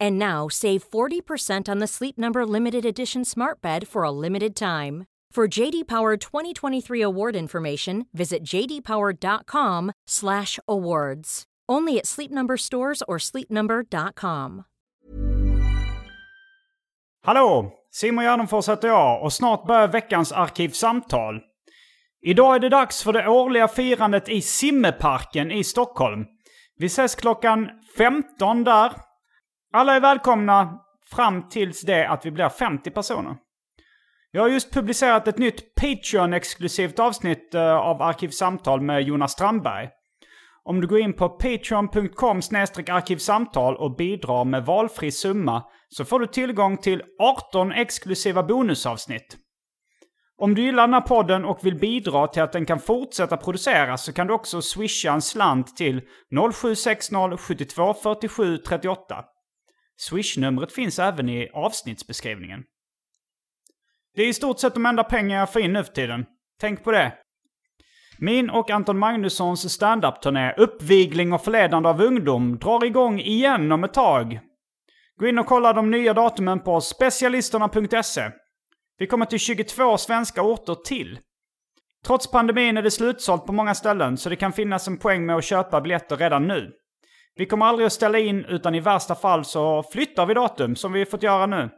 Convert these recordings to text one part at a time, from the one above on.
And now save 40% on the Sleep Number limited edition Smart Bed for a limited time. For JD Power 2023 award information, visit jdpower.com/awards. Only at Sleep Number stores or sleepnumber.com. Hallå! Simon Gärdenfors heter jag och snart börjar veckans Arkivsamtal. Idag är det dags för det årliga firandet i Simmeparken i Stockholm. Vi ses klockan 15 där. Alla är välkomna fram tills det att vi blir 50 personer. Jag har just publicerat ett nytt Patreon-exklusivt avsnitt eh, av Arkivsamtal med Jonas Strandberg. Om du går in på patreon.com arkivsamtal och bidrar med valfri summa så får du tillgång till 18 exklusiva bonusavsnitt. Om du gillar den här podden och vill bidra till att den kan fortsätta produceras så kan du också swisha en slant till 0760 72 47 38. Swish-numret finns även i avsnittsbeskrivningen. Det är i stort sett de enda pengar jag får in nu för tiden. Tänk på det. Min och Anton Magnussons standup-turné Uppvigling och förledande av ungdom drar igång igen om ett tag. Gå in och kolla de nya datumen på specialisterna.se. Vi kommer till 22 svenska orter till. Trots pandemin är det slutsålt på många ställen så det kan finnas en poäng med att köpa biljetter redan nu. Vi kommer aldrig att ställa in utan i värsta fall så flyttar vi datum som vi fått göra nu.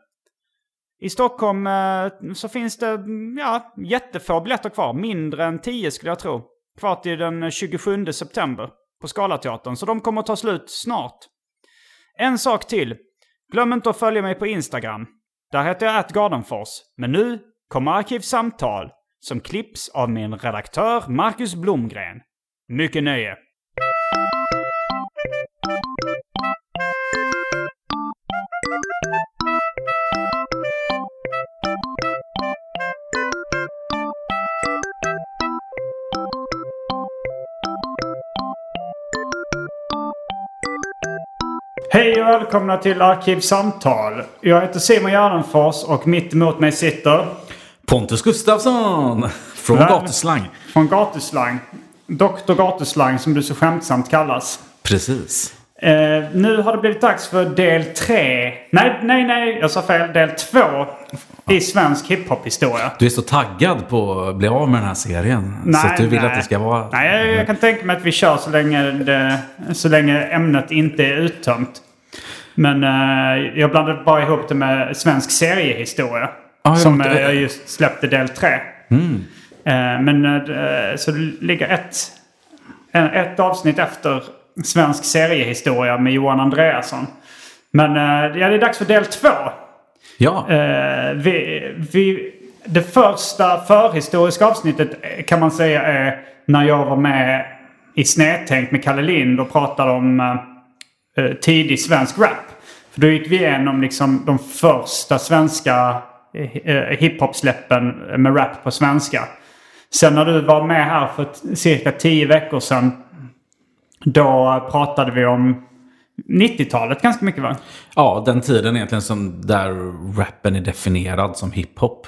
I Stockholm eh, så finns det mm, ja, jättefå biljetter kvar. Mindre än 10 skulle jag tro. Kvar till den 27 september på Scalateatern. Så de kommer att ta slut snart. En sak till. Glöm inte att följa mig på Instagram. Där heter jag atgardenfors. Men nu kommer Arkivsamtal som klipps av min redaktör Marcus Blomgren. Mycket nöje! Hej och välkomna till Arkivsamtal. Jag heter Simon Gärdenfors och mitt emot mig sitter... Pontus Gustafsson! Från? Gatuslang. Från Gatuslang. Doktor Gatuslang som du så skämtsamt kallas. Precis. Eh, nu har det blivit dags för del tre. Nej, nej, nej. Jag sa fel. Del två i svensk hiphop-historia. Du är så taggad på att bli av med den här serien. så att du vill att det ska vara... Nej, jag, jag kan tänka mig att vi kör så länge, det, så länge ämnet inte är uttömt. Men eh, jag blandade bara ihop det med svensk seriehistoria. Ah, som men- eh, jag just släppte del tre. Mm. Eh, men så det ligger ett, ett avsnitt efter svensk seriehistoria med Johan Andreasson. Men eh, ja, det är dags för del två. Ja, Eh, vi, vi, det första förhistoriska avsnittet eh, kan man säga är när jag var med i Snedtänk med Kalle Lind och pratade om tidig svensk rap. För då gick vi igenom liksom de första svenska hiphop-släppen med rap på svenska. Sen när du var med här för cirka tio veckor sedan. Då pratade vi om 90-talet ganska mycket va? ja, den tiden egentligen som där rappen är definierad som hiphop.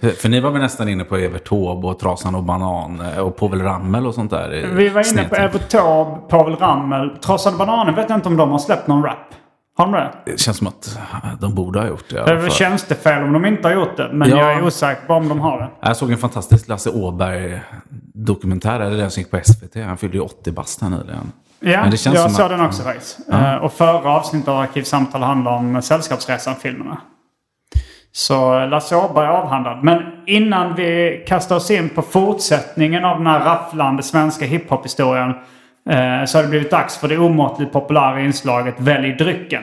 För, för ni var väl nästan inne på Evert Taube och Trasan och Banan eh, och Povel Ramel och sånt där. Vi var inne på. Evert Taube, Povel Ramel. Trasade Bananer vet jag inte om de har släppt någon rap. Har de det? Det känns som att de borde ha gjort det. Det är tjänstefel om de inte har gjort det. Men Ja. jag är osäker på om de har det. Jag såg en fantastisk Lasse Åberg-dokumentär, eller den som gick på SVT. Han fyllde ju 80 bast här nyligen. Ja, jag såg att- den också faktiskt. Eh, och förra avsnittet av Arkivsamtal handlar om Sällskapsresan-filmerna. Så Lasse Åberg avhandlad. Men innan vi kastar oss in på fortsättningen av den här rafflande svenska hiphop-historien så har det blivit dags för det omåttligt populära inslaget Välj drycken.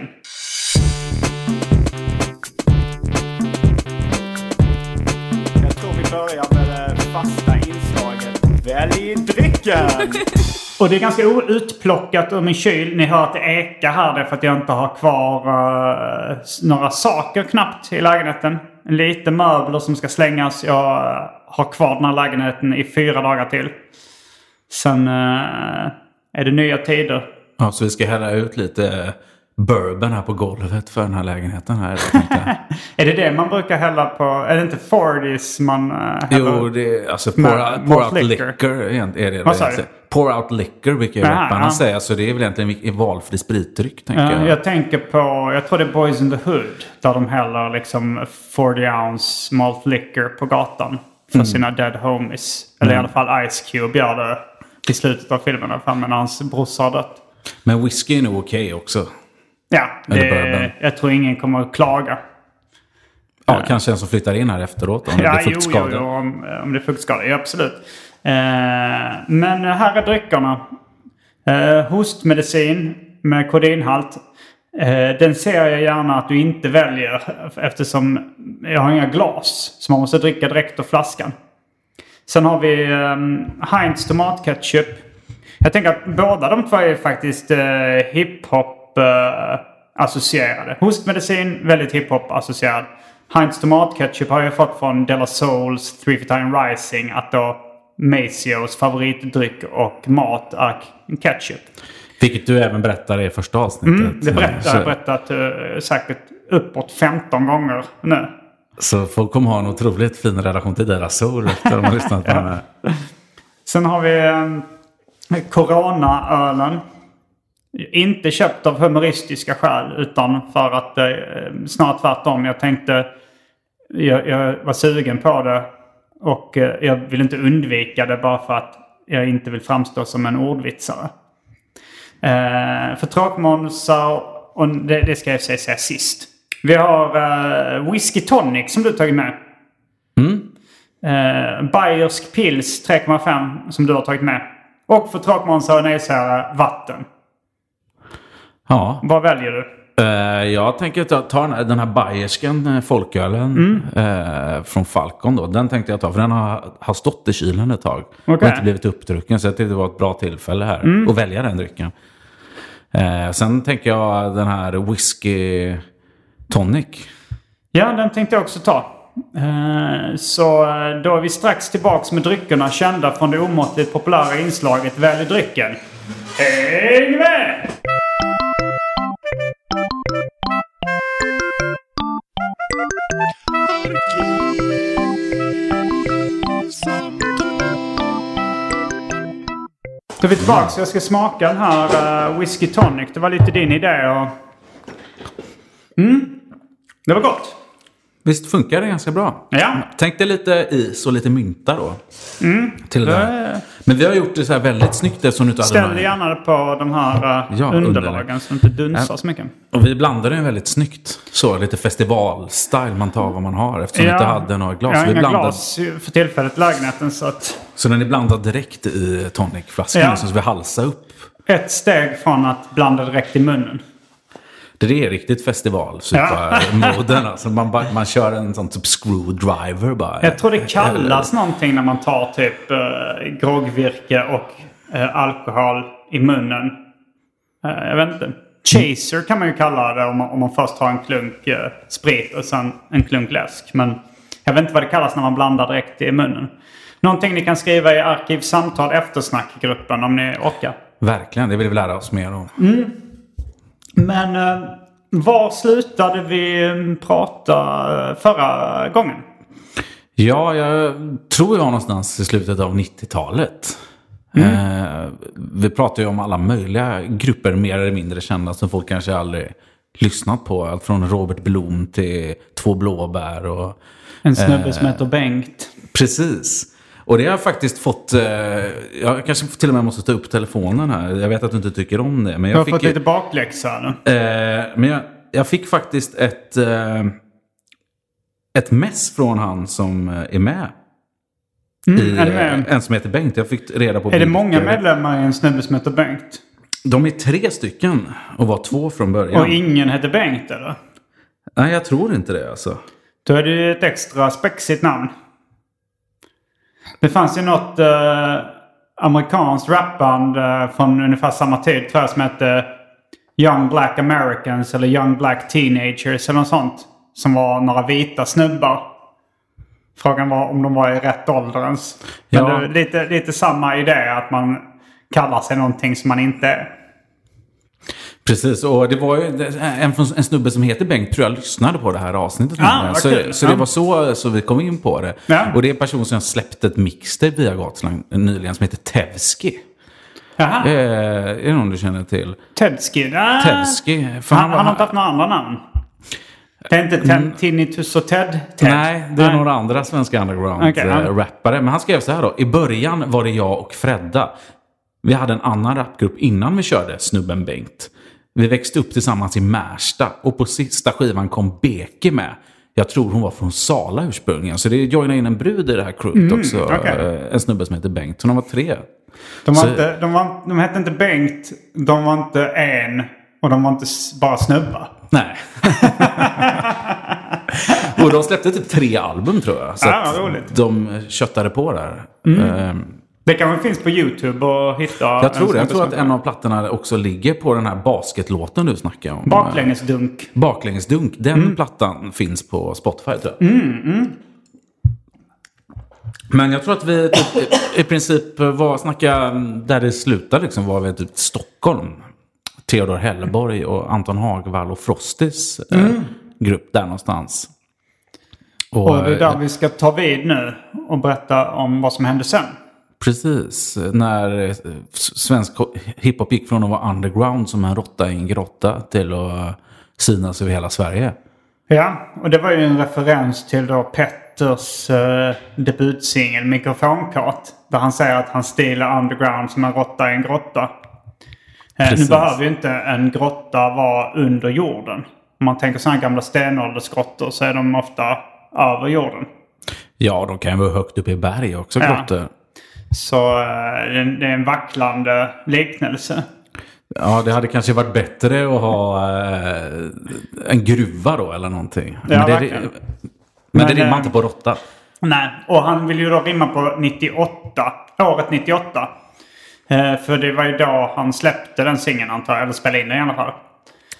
Jag tror vi börjar med det fasta inslaget Välj drycken! Och det är ganska utplockat ur min kyl. Ni hör att det ekar här. Det är för att jag inte har kvar uh, några saker knappt i lägenheten. Lite möbler som ska slängas. Jag har kvar den här lägenheten i fyra dagar till. Sen uh, är det nya tider. Ja, så vi ska hälla ut lite bourbon här på golvet för den här lägenheten här. är det det man brukar hälla på? Är det inte 40s man uh, häller? Jo, det är alltså pour, out, pour out liquor. liquor. är det. Vad sa du? Pour out liquor brukar ju rapparna ja. säga. Så det är väl egentligen en valfri spritdryck. Tänker ja, jag. jag tänker på, jag tror det är Boys in the Hood. Där de häller liksom 40 ounce malt liquor på gatan. För mm. sina dead homies. Eller mm. i alla fall Ice Cube gör det i slutet av filmen. När hans brorsa har dött. Men whisky är nog okej okay också. Ja, det, jag tror ingen kommer att klaga. Ja, uh, kanske en som flyttar in här efteråt om det ja, blir fuktskador. Jo, jo, om, om det är fuktskador. Ja, absolut. Uh, men här är dryckerna. Uh, hostmedicin med kodinhalt. Den ser jag gärna att du inte väljer eftersom jag har inga glas. Så man måste dricka direkt ur flaskan. Sen har vi um, Heinz tomatketchup. Jag tänker att båda de två är faktiskt uh, hiphop hiphop-associerade. Hostmedicin, väldigt hiphop-associerad. Heinz tomatketchup har jag fått från Della Souls Three for Time Rising. Att då Macios favoritdryck och mat är ketchup. Vilket du även berättade i första avsnittet. Mm, det berättar, jag berättat uh, säkert uppåt 15 15 nu. Så folk kommer ha en otroligt fin relation till Della Soul efter de har lyssnat på den här. Sen har vi um, Corona-ölen. Inte köpt av humoristiska skäl utan för att eh, snarare tvärtom. Jag tänkte, jag, jag, var sugen på det och eh, jag vill inte undvika det bara för att jag inte vill framstå som en ordvitsare. Eh, för tråkmånsar, och det, det, ska jag säga sist. Vi har eh, whisky tonic som du tagit med. Mm. Eh, Bayersk pils 3,5 som du har tagit med. Och för tråkmånsar och nejsägare vatten. Ja. Vad väljer du? Uh, jag tänker ta, ta den här bayersken folkölen mm. uh, från Falcon. Då. Den tänkte jag ta för den har, har stått i kylen ett tag. Okay. Och inte blivit uppdrucken. Så jag tyckte det var ett bra tillfälle här mm. att välja den drycken. Uh, sen tänker jag den här whisky tonic. Ja, den tänkte jag också ta. Eh, så eh, då är vi strax tillbaks med dryckerna kända från det omåttligt populära inslaget Välj drycken. Häng med! Då är vi tillbaka. Så jag ska smaka den här uh, Whisky Tonic. Det var lite din idé. Och... Mm. Det var gott. Visst funkar det ganska bra? Ja. Tänk dig lite is och lite mynta då. Mm. Till det här. Men vi har gjort det så här väldigt snyggt eftersom du inte Ställ hade gärna på de här uh, ja, underlagen så det inte dunsar ja. så mycket. Och vi blandade den väldigt snyggt. Så lite festivalstyle. Man tar vad man har eftersom ja. vi inte hade några glas. Jag har vi inga blandade... glas för tillfället i lägenheten så att... Så den är blandad direkt i tonicflaskan. Ja. Så vi halsar upp. Ett steg från att blanda direkt i munnen. Det är riktigt festival, supermoden. Ja. alltså man, man kör en sån typ screwdriver bara. Jag tror det kallas Eller... någonting när man tar typ uh, groggvirke och uh, alkohol i munnen. Uh, jag vet inte. Chaser kan man ju kalla det om man, om man först har en klunk uh, sprit och sen en klunk läsk. Men jag vet inte vad det kallas när man blandar direkt i munnen. Någonting ni kan skriva i Arkivsamtal eftersnackgruppen om ni orkar. Verkligen, det vill vi lära oss mer om. Mm. Men eh, var slutade vi mm, prata eh, förra gången? Ja, jag tror jag någonstans i slutet av 90-talet. Mm. Eh, vi pratar ju om alla möjliga grupper, mer eller mindre kända, som folk kanske aldrig lyssnat på. Allt från Robert Blom till Två blåbär och... En snubbe eh, som heter Bengt. Precis. Och det har jag faktiskt fått... Eh, jag kanske till och med måste ta upp telefonen här. Jag vet att du inte tycker om det. Men jag har fick fått lite bakläxa nu. Eh, men jag, jag, fick faktiskt ett... Eh, ett mess från han som eh, är med. Mm, I, är med? eh, en som heter Bengt. Jag fick reda på Är det många medlemmar i en snubbe som heter Bengt? De är tre stycken och var två från början. Och ingen heter Bengt eller? Nej, jag tror inte det alltså. Då är det ju ett extra spexigt namn. Det fanns ju något eh, amerikanskt rapband eh, från ungefär samma tid tror jag som hette Young Black Americans eller Young Black Teenagers eller något sånt. Som var några vita snubbar. Frågan var om de var i rätt ålder ens. Men Ja. det lite, lite samma idé att man kallar sig någonting som man inte är. Precis, och det var ju en, en snubbe som heter Bengt tror jag lyssnade på det här avsnittet. Ah, så, kul. så det var så, så vi kom in på det. Ja. Och det är en person som har släppt ett mixtape via Gotland nyligen som heter Tevski. Jaha. Eh, är det någon du känner till? Tedski? Ah. Tevski. Han, var- han har inte haft några andra namn. Det är inte Ted, Tinnitus och Ted? Ted. Mm. Nej, det är några andra svenska underground-rappare. Okej, ja. Men han skrev så här då. I början var det jag och Fredda. Vi hade en annan rapgrupp innan vi körde Snubben Bengt. Vi växte upp tillsammans i Märsta och på sista skivan kom Beke med. Jag tror hon var från Sala ursprungligen. Så det joinade in en brud i det här crewet också. Mm, okej. Eh, En snubbe som heter Bengt. Så de var tre. De, var Så- inte, de, var, de hette inte Bengt, de var inte en och de var inte bara snubbar. Nej. och de släppte typ tre album tror jag. Så Ja, vad roligt. de köttade på där. Eh, Det kanske finns på YouTube och hitta. Jag tror det. Jag tror att en av plattorna också ligger på den här basketlåten du snackade om. Baklängesdunk. Baklängesdunk. Den Mm. plattan finns på Spotify tror jag. Men jag tror att vi typ, i- princip var snacka där det slutar liksom var vi typ Stockholm. Theodor Hellborg och Anton Hagvall och Frostis eh, grupp där någonstans. Mm. Och det är där vi ska ta vid nu och berätta om vad som hände sen. Precis, när eh, svensk hiphop gick från att vara underground som en råtta i en grotta till att synas över hela Sverige. Ja, och det var ju en referens till då Petters eh, debutsingel Mikrofonkat. Där han säger att hans stil är underground som en råtta i en grotta. Eh, nu behöver ju inte en grotta vara under jorden. Om man tänker sådana gamla stenåldersgrottor så är de ofta över jorden. Ja, de kan ju vara högt uppe i berg också, Ja. Så eh, det är en- vacklande liknelse. Ja, det hade kanske varit bättre att ha eh, en gruva då eller någonting. Ja, men det, verkligen. men, Men, det rimmar eh, inte på råtta. Nej, och han vill ju då rimma på 98. Året 98. Eh, för det var ju då han släppte den singeln antar jag. Eller spelade in den i alla fall.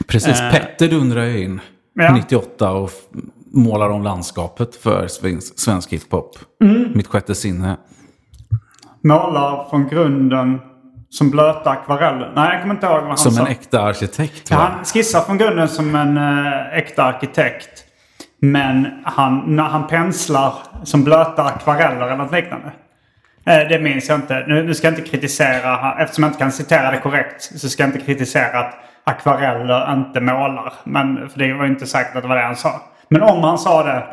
Precis, Petter dundrar ju in Ja. 98 och målar om landskapet för svensk, svensk hiphop. Mm. Mitt sjätte sinne. Målar från grunden som blöta akvareller. Nej, jag kommer inte ihåg vad han Som sa. en äkta arkitekt. Ja, Va? han skissar från grunden som en äh, äkta arkitekt. Men han, när han penslar som blöta akvareller eller något liknande. Eh, det minns jag inte. Nu, ska jag inte kritisera, eftersom jag inte kan citera det korrekt, så ska jag inte kritisera att akvareller inte målar. Men, för det var ju inte säkert att det var det han sa. Men om han sa det,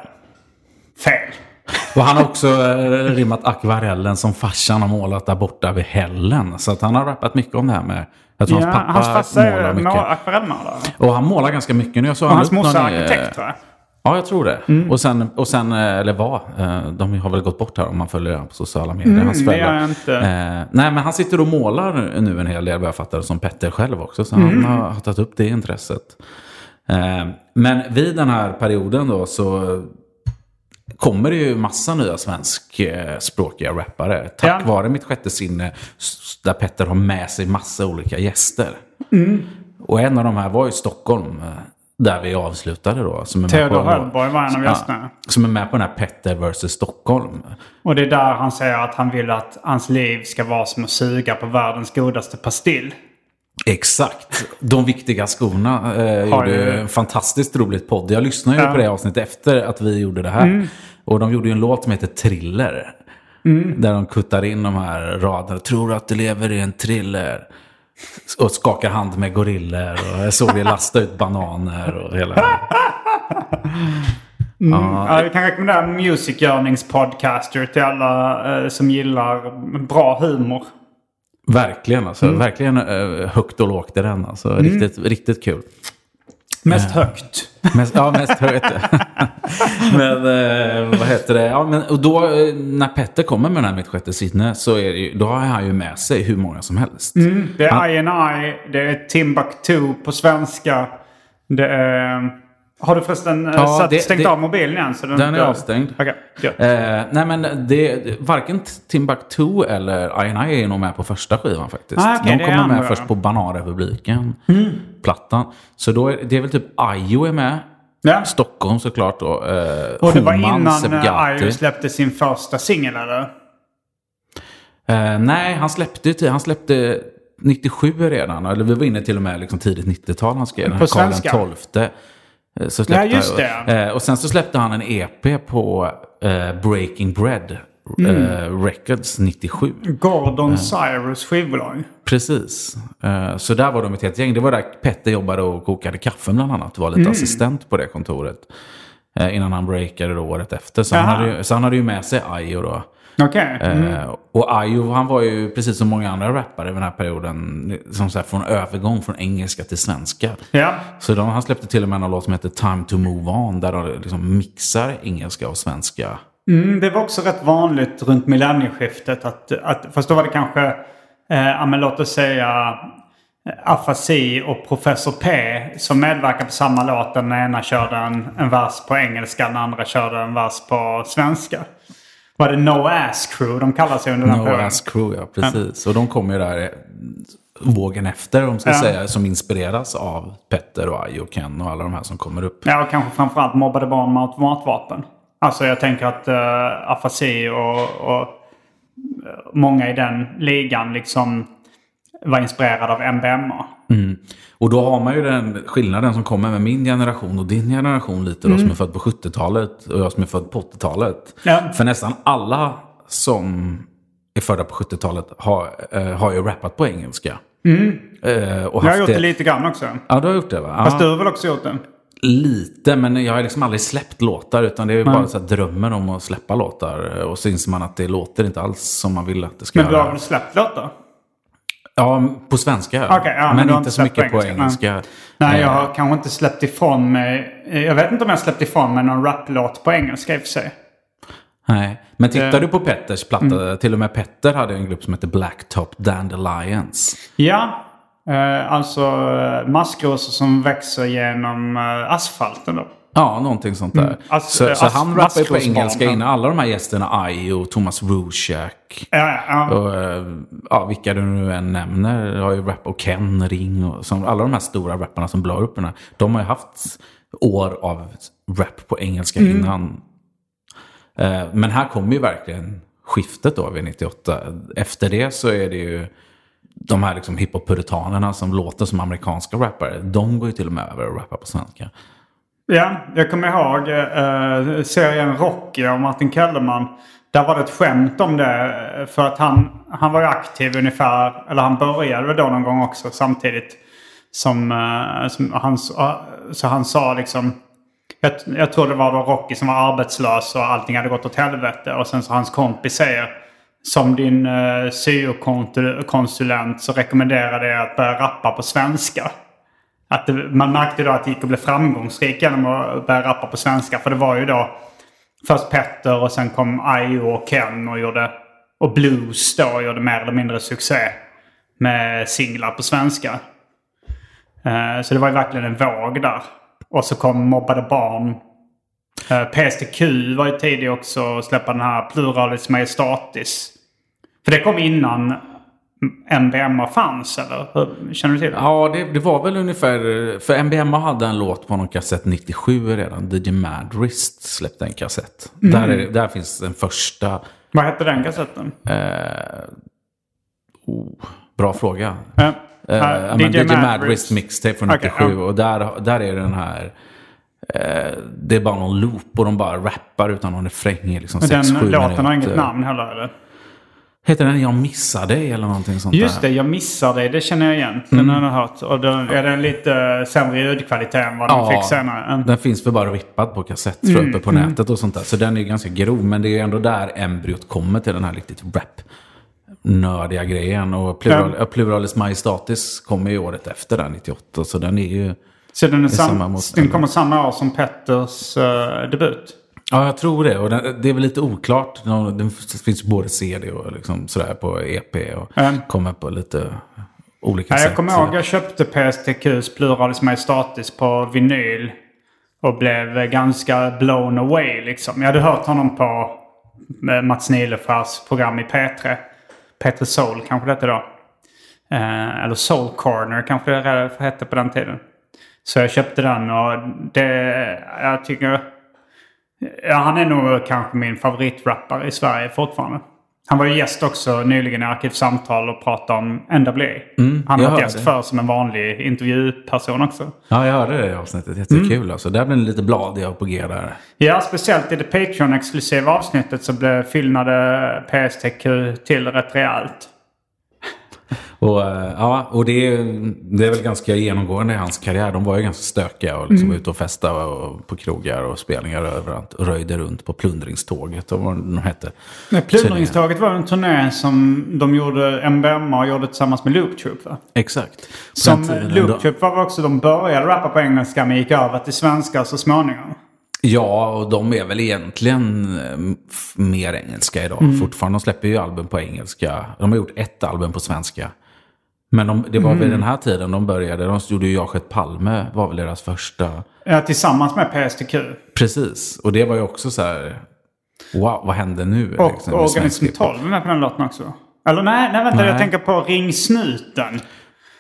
fel. Och han har också eh, rimmat akvarellen som farsan har målat där borta vid hällen. Så att han har rappat mycket om det här med... Jag tror Ja, hans pappa hans farsa målar mycket. må- akvarellmålare. Och han målar ganska mycket. Nu jag såg Och han hans morsa är arkitekt tror jag. Ja, jag tror det. Och sen, och sen, eh, eller var, eh, de har väl gått bort här om man följer dem på sociala medier. hans Mm, föräldrar. gör jag inte. Eh, nej, men han sitter och målar nu en hel del vad jag fattar som Petter själv också. Så Mm. han har, har tagit upp det intresset. Eh, men vid den här perioden då så kommer det ju massa nya svenskspråkiga rappare. Tack Ja. vare mitt sjätte sinne där Petter har med sig massa olika gäster. Mm. Och en av de här var i Stockholm. eh, Där vi avslutade då. Som är med Theodor Hellborg var en av gästerna. som är med på den här Petter vs Stockholm. Och det är där han säger att han vill att hans liv ska vara som att suga på världens godaste pastill. Exakt. De viktiga skorna eh, gjorde en fantastiskt roligt podd. Jag lyssnade ju Ja. Mm. på det avsnittet efter att vi gjorde det här. Och de gjorde ju en låt som heter Thriller. Där de kuttar in de här raderna. Tror att du lever i en thriller. Och skakar hand med gorillor. Och jag såg det lasta ut bananer och hela... Ja, vi kan rekommendera Music Yearnings podcaster till alla eh, som gillar bra humor. Verkligen alltså. Mm. Verkligen eh, högt och lågt i den. Alltså. Riktigt, riktigt kul. Mest högt. Mest, ja, mest högt. men eh, vad heter det? Ja, men, och då eh, när Petter kommer med den här Mitt sjätte sinne så är ju, då har han ju med sig hur många som helst. Mm, det är INI, det är Timbuktu på svenska. Det är... Har du förresten eh, Ja, satt, det- stängt det- av mobilen igen? Så Den är avstängd. Okej, gött. Eh, nej men det, varken Timbuktu eller INI är nog med på första skivan faktiskt. Ah, okej, De kommer med först på Bananrepubliken-plattan. Så då är, det är väl typ Ayo är med. Ja. Stockholm såklart då. Eh, Och det var innan Gatti. Io släppte sin första singel eller? Eh, nej, han släppte han släppte 97 redan. Eller vi var inne till och med liksom tidigt 90-tal han skrev. den här Karl den svenska? 12. Eh, Så släppte Ja, just det. Eh, och sen så släppte han en EP på eh, Breaking Bread Mm. eh, Records 97. Gordon Cyrus skivbolag. Precis. Eh, Så där var de ett helt gäng. Det var där Petter jobbade och kokade kaffe bland annat. Var Mm. lite assistent på det kontoret. Eh, Innan han breakade då året efter. Så han, hade ju, så han hade ju med sig Ayo då. Mm. Eh, och Ayo han var ju precis som många andra rappare i den här perioden. Som så här, från övergång från engelska till svenska. Ja. Så de, han släppte till och med en låt som heter Time to Move On. Där de liksom mixar engelska och svenska. Mm, det var också rätt vanligt runt millennieskiftet. Att, att, fast då var det kanske, eh, men låt oss säga eh, Afasi och Professor P som medverkade på samma låt. Den ena körde en, en vers på engelska, den andra körde en vers på svenska. Var det No Ass Crew de kallar sig under den No perioden? Ass Crew, ja precis. Och de kom ju där eh, vågen efter, om ska Ja. säga, som inspireras av Petter och Ayo och Ken och alla de här som kommer upp. Ja, och kanske framförallt mobbade barn med automatvapen. Alltså jag tänker att uh, afasi och, och eh, många i den ligan liksom var inspirerade av MBMA. Och då har man ju den skillnaden som kommer med min generation och din generation lite då, som är född på 70-talet och jag som är född på 80-talet. Ja. För nästan alla som är födda på 70-talet har, eh, har ju rappat på engelska. Eh, och Jag har gjort det lite grann också. Ja, du har gjort det va? Fast du har väl också gjort det? Lite, men jag har liksom aldrig släppt låtar. Utan det är bara så drömmen om att släppa låtar. Och så inser man att det låter inte alls som man vill att det ska Men du göra. har väl släppt låtar? Ja, på svenska. Okej, ja, men men inte så mycket på på engelska. engelska. Nej, jag Eh, har kanske inte släppt ifrån mig... Jag vet inte om jag släppt ifrån mig någon raplåt på engelska i och för sig. Nej, men tittar Det- Mm. du på Petters platta, till och med Petter hade en grupp som heter Blacktop Dandelions. Ja, eh, alltså eh, maskrosor som växer genom eh, asfalten då. Ja, någonting sånt där. As- så, så as- han rappar på engelska innan. Alla de här gästerna, Ayo, Thomas Rusiak Ja, ja. och eh, ja, vilka du nu än nämner. har ju rap och Ken Ring och som, alla de här stora rapparna som blåar upp den här. De har ju haft år av rap på engelska Mm. innan. Eh, men här kommer ju verkligen skiftet då vid 98. Efter det så är det ju de här liksom hiphop-puritanerna som låter som amerikanska rappare. De går ju till och med över och rappar på svenska. Ja, jag kommer ihåg eh, serien Rocky av Martin Kellerman. Där var det ett skämt om det. För att han, han var ju aktiv ungefär, eller han började väl då någon gång också samtidigt. Som, eh, som han, så han sa liksom, jag, jag tror det var då Rocky som var arbetslös och allting hade gått åt helvete. Och sen så hans kompis säger, som din eh, syokonsulent så rekommenderar jag att börja rappa på svenska. Att det, man märkte då att det gick att bli framgångsrik genom att börja rappa på svenska. För det var ju då först Petter och sen kom Ayo och Ken och gjorde... Och Blues då och gjorde mer eller mindre succé med singlar på svenska. Eh, så det var ju verkligen en våg där. Och så kom Mobbade Barn. Eh, uh, PSTQ var ju tidig också att släppa den här Pluralis Majestatis. För det kom innan MBMA fanns eller? Känner du till det? Ja, det, det var väl ungefär... För MBMA hade en låt på någon kassett 97 redan. DJ Madrist släppte en kassett. Där, är, där finns den första... Vad hette den kassetten? Eh, oh, bra fråga. Ja. Eh, men DJ DJ Madrist. Mixtape från Okej, 97. ja. Och där, där är den här... Eh, det är bara någon loop och de bara rappar utan någon refräng liksom Den 6-7 låten har inget namn heller eller? Heter den Jag missar dig eller någonting sånt Just där? det, jag missar dig. Det känner jag igen. Den har jag hört. Och då är den lite sämre ljudkvalitet än vad Ja, fick senare. Mm. Den finns väl bara rippad på kassett tror jag, uppe på nätet och sånt där. Så den är ganska grov. Men det är ju ändå där embryot kommer till den här riktigt rap nördiga grejen. Och plural, Ja. Pluralis Majestatis kommer ju året efter där, 98. Så den är ju Så den, är I samma sam, mått, den kommer samma år som Petters eh, debut? Ja, jag tror det. Och det, är väl lite oklart. Det finns både CD och liksom sådär på EP. Och Mm. kommer på lite olika Ja, sätt. jag kommer ihåg jag köpte PSTQs Pluralis Majestatis på vinyl. Och blev ganska blown away liksom. Jag hade hört honom på eh, Mats Nilefors program i P3. P3 Soul kanske det hette då. Eh, eller Soul Corner kanske det hette på den tiden. Så jag köpte den och det... Jag tycker... Ja, han är nog kanske min favoritrappare i Sverige fortfarande. Han var ju gäst också nyligen i Arkivsamtal och pratade om NWA. han har jag varit gäst för som en vanlig intervjuperson också. Ja, jag hörde det i avsnittet. Jättekul Mm. alltså. Där blev det lite bladiga på G där. Ja, speciellt i det Patreon-exklusiva avsnittet så blev fyllnade PSTQ till rätt rejält. Och, eh, ja, och det, är, det är väl ganska genomgående i hans karriär. De var ju ganska stökiga och liksom Mm. ute och festade och på krogar och spelningar överallt. Och röjde runt på plundringståget och vad de hette. Men Plundringståget var en turné som de gjorde, MBMA gjorde tillsammans med Loop Troop va? Exakt. Som Loop Troop var också, de började rappa på engelska men gick över till svenska så småningom. Ja, och de är väl egentligen eh, mer engelska idag. Mm. Fortfarande. De släpper ju album på engelska. De har gjort ett album på svenska. Men de, det var Mm. väl den här tiden de började. De gjorde ju Jag sköt Palme var väl deras första. Ja, tillsammans med PSTQ. Precis. Och det var ju också så här. Wow, vad hände nu? Och liksom, Organism svensk hiphop? 12 är med på den låten också. Eller nej, nej vänta Nej. jag tänker på Ring Snuten.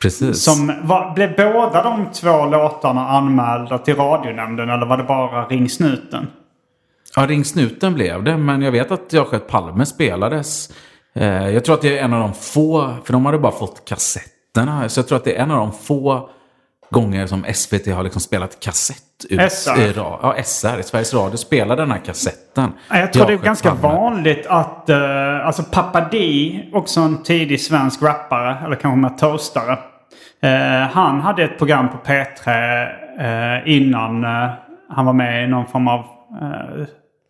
Precis. Som var, blev båda de två låtarna anmälda till radionämnden eller var det bara Ring Snuten? Ja, Ring Snuten blev det. Men jag vet att Jag sköt Palme spelades. Eh, jag tror att det är en av de få, för de hade bara fått kassetterna. Så jag tror att det är en av de få gånger som SVT har liksom spelat kassett ut. SR. I ja, SR. Sveriges Radio spelade den här kassetten. Ja, Jag tror det är ganska Palme. vanligt att uh, alltså Pappa D, också en tidig svensk rappare, eller kanske med toastare. Eh, han hade ett program på P3 eh, innan eh, han var med i någon form av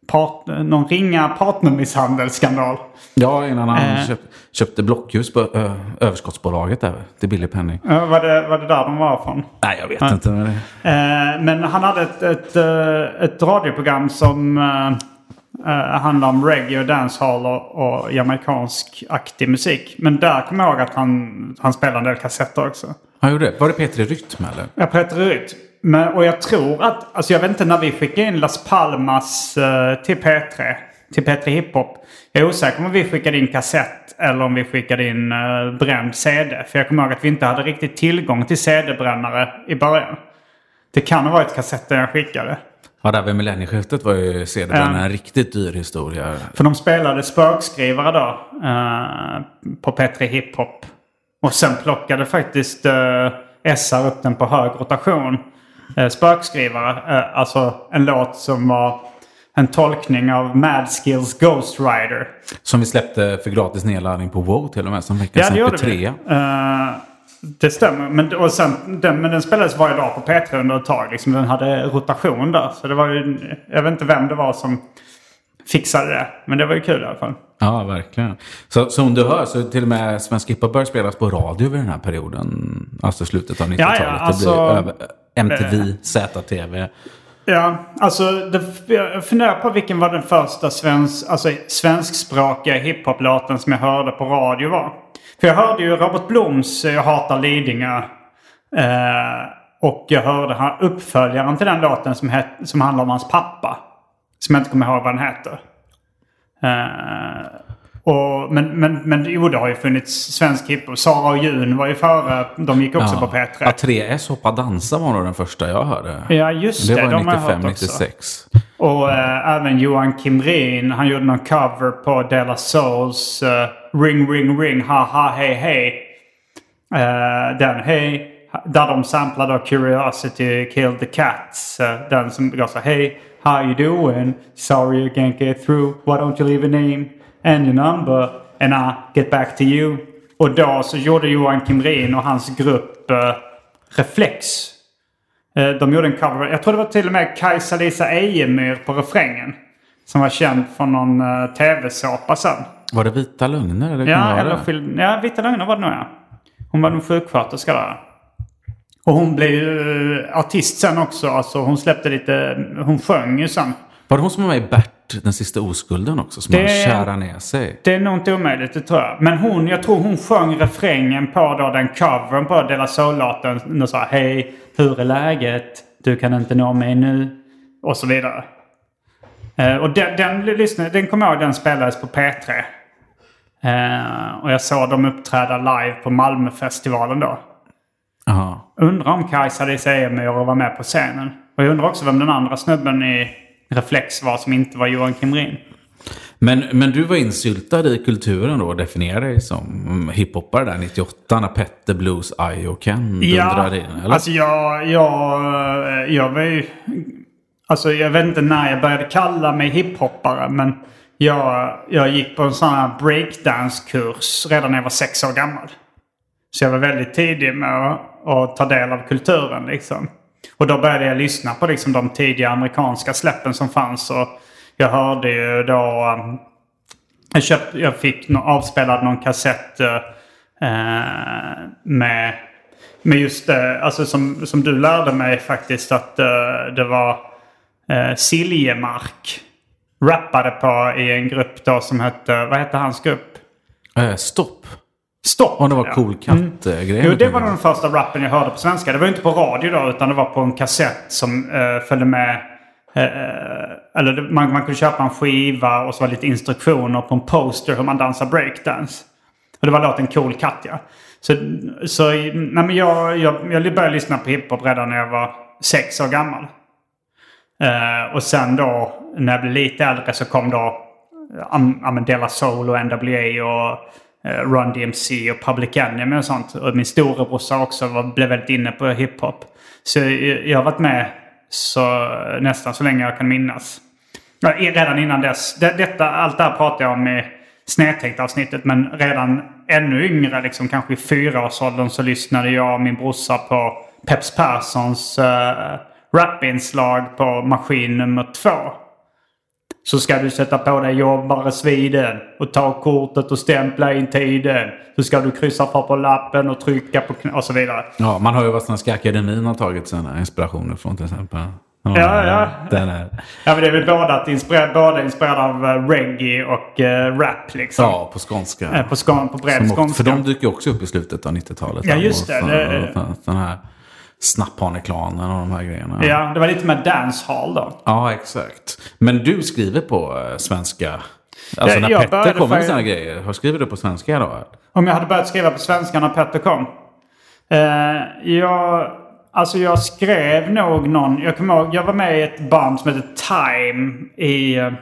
part, någon ringa partnermisshandelsskandal. Ja, innan han Eh. köp, köpte blockljus på ö, överskottsbolaget där. Till billig penning. Uh, var, det, var det där de var från? Nej, jag vet inte. Men. Eh, men han hade ett, ett, eh, ett radioprogram som uh, handlar om reggae och dancehall och, och jamaicansk-aktig musik. Men där kommer jag ihåg att han, han spelade en del kassetter också. Han gjorde det. Var det Petri Rytm eller? Jag Peter Rytt. Men, och jag tror att, alltså jag vet inte när vi skickade in Las Palmas eh, till P3, till P3 Hiphop. Jag är osäker om vi skickade in kassett eller om vi skickade in uh, bränd CD. För jag kommer ihåg att vi inte hade riktigt tillgång till CD-brännare i början. Det kan ha varit kassetten jag skickade. Ja, där vid millennieskiftet var ju CD-brännaren Ja. en riktigt dyr historia. För de spelade spökskrivare då eh, på P3 Hiphop. Och sen plockade faktiskt uh, SR upp den på hög rotation. Uh, spökskrivare, eh, alltså en låt som var en tolkning av Mad Skills Ghost Rider. Som vi släppte för gratis nedladdning på WoW till och med. Som veckans Ja, det gjorde vi. MP3. Eh, det stämmer. Men, och sen, den, men den spelades varje dag på P3 under ett tag. Liksom, den hade rotation där. Så det var ju, jag vet inte vem det var som fixade det. Men det var ju kul i alla fall. Ja, verkligen. Så som du hör så till och med Svensk hiphop började spelas på radio vid den här perioden. Alltså slutet av 90-talet. Ja, ja, alltså- det blir MTV, ZTV. Ja, alltså det, jag funderar på vilken var den första svensk, alltså, svenskspråkiga hiphop-låten som jag hörde på radio var. För jag hörde ju Robert Bloms eh, Jag hatar Lidingö. Eh, och jag hörde han, uppföljaren till den låten som, het, som handlar om hans pappa. Som jag inte kommer ihåg vad den heter. Eh, och, men, men, men jo, det har ju funnits svensk hiphop. Sara och Jun var ju före. De gick också på P3. Ja, 3S Hoppa Dansa var nog den första jag hörde. Ja, just det. det var de har jag hört 95, också. 96. Och eh, även Johan Kimrin, han gjorde någon cover på Della Souls eh, Ring Ring Ring Ha Ha Hej Hej. Eh, den Hej, där de samplade Curiosity Killed the Cats. Eh, den som går så Hej, how you doing? Sorry you can't get through. Why don't you leave a name and your number and I get back to you. Och då så gjorde Johan Kimrin och hans grupp eh, Reflex Eh, De gjorde en cover. Jag tror det var till och med Kajsa-Lisa Ejemyr på refrängen. Som var känd från någon uh, tv-såpa sen. Var det Vita Lögner? Eller Ja, eller film. Ja, Vita Lögner var det nog ja. Hon var nog sjuksköterska där. Och hon blev ju artist sen också. Alltså hon släppte lite, hon sjöng ju sen. Var det hon som var med i Bert, den sista oskulden också? Som Det- det... kära ner sig. Det är nog inte omöjligt, det tror jag. Men hon, jag tror hon sjöng refrängen på då den covern på De La Soul-låten. Och sa hej, hur är läget? Du kan inte nå mig nu. Och så vidare. Eh, och den, den, lyssnade, den jag ihåg, den spelades på P3. Eh, och jag såg dem uppträda live på Malmöfestivalen då. Jaha. Undrar om Kajsa Disémyr var med på scenen. Och jag undrar också vem den andra snubben i Reflex var som inte var Johan Kimrin. Men, men du var insyltad i kulturen då och definierade dig som hiphoppare där 98 när Petter, Blues, I och Ken dundrade in? Eller? alltså jag, jag, jag var ju... Alltså jag vet inte när jag började kalla mig hiphoppare men jag, jag gick på en sån här breakdance-kurs redan när jag var sex år gammal. Så jag var väldigt tidig med att, att ta del av kulturen liksom. Och då började jag lyssna på liksom de tidiga amerikanska släppen som fanns. Och jag hörde ju då... Eh, jag, köpt, jag fick no, avspelad någon kassett eh, eh med, med just det, alltså som, som du lärde mig faktiskt att eh, det var eh, Siljemark. Rappade på i en grupp då som hette, vad hette hans grupp? Stopp. Stopp! Och det var ja. cool katt-grejer. Jo, det var den första rappen jag hörde på svenska. Det var inte på radio då, utan det var på en kassett som uh, följde med. eh, eller man, man kunde köpa en skiva och så var det lite instruktioner på en poster hur man dansar breakdance. Och det var låten Cool Katt, ja. Så, så nej, men jag, jag, jag började lyssna på hiphop redan när jag var sex år gammal. Eh, och sen då, när jag blev lite äldre så kom då um, um, Della Soul och NWA och Eh, Run DMC och Public Enemy och sånt. Och min storebrorsa också var, blev väldigt inne på hiphop. Så jag, jag har varit med så, nästan så länge jag kan minnas. Redan innan dess. Det, detta, allt det här pratar jag om i snedtänkt avsnittet. Men redan ännu yngre, liksom kanske i fyraårsåldern, så lyssnade jag och min brorsa på Peps Perssons uh, rapinslag på maskin nummer två. Så ska du sätta på dig jobbaresviden och ta kortet och stämpla in tiden. Så ska du kryssa för på lappen och trycka på och så vidare. Ja, man har ju vad Svenska Akademin har tagit sina inspirationer från till exempel. Ja, ja. Den är, Ja men det är väl båda, att inspirera, båda inspirerade av eh, reggae och eh, rap liksom. ja, på skånska. Eh, På, skån, på bred Som skånska. för de dyker också upp i slutet av 90-talet. Ja, just det. Och Det- och Den här Snapphaneklanen och de här grejerna. Ja, det var lite mer dancehall då. Ja, exakt. Men du skriver på eh, svenska. Alltså när jag Petter kommer med sina grejer. Har skriver du på svenska då? Om jag hade börjat skriva på svenska när Petter kom. Eh, jag, alltså jag skrev nog någon... Jag kommer ihåg, jag var med i ett band som heter Time i... eh,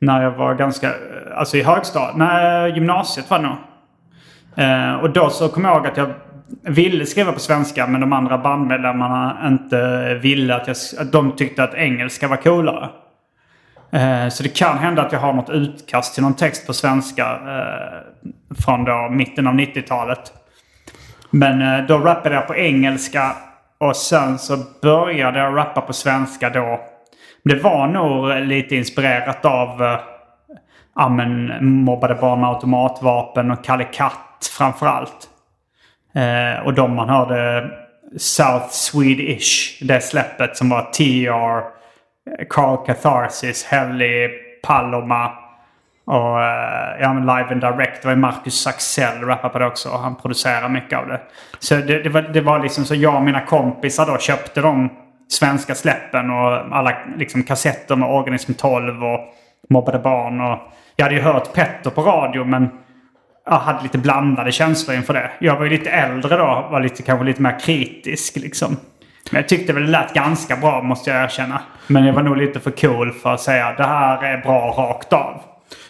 När jag var ganska... eh, Alltså i högstadiet. Nej, gymnasiet var det nog. Eh, och då så kommer jag ihåg att jag ville skriva på svenska men de andra bandmedlemmarna inte ville att jag... Att de tyckte att engelska var coolare. Eh, Så det kan hända att jag har något utkast till någon text på svenska eh, från då mitten av 90-talet. Men eh, då rappade jag på engelska och sen så började jag rappa på svenska då. Det var nog lite inspirerat av eh, ja, men, mobbade barn med automatvapen och Kalle Katt framförallt. Eh, och de man hörde South Swedish, det släppet som var TR, eh, Carl Catharsis, Helly, Paloma och eh, ja, men Live and Direct. Det var ju Marcus Saxell rappade på det också och han producerar mycket av det. Så det, det, var, det var liksom så jag och mina kompisar då köpte de svenska släppen och alla liksom kassetter med Organism 12 och Mobbade barn. Och jag hade ju hört Petter på radio men jag hade lite blandade känslor inför det. Jag var ju lite äldre då, var lite, kanske lite mer kritisk liksom. Men jag tyckte väl det lät ganska bra måste jag erkänna. Men jag var nog lite för cool för att säga det här är bra rakt av.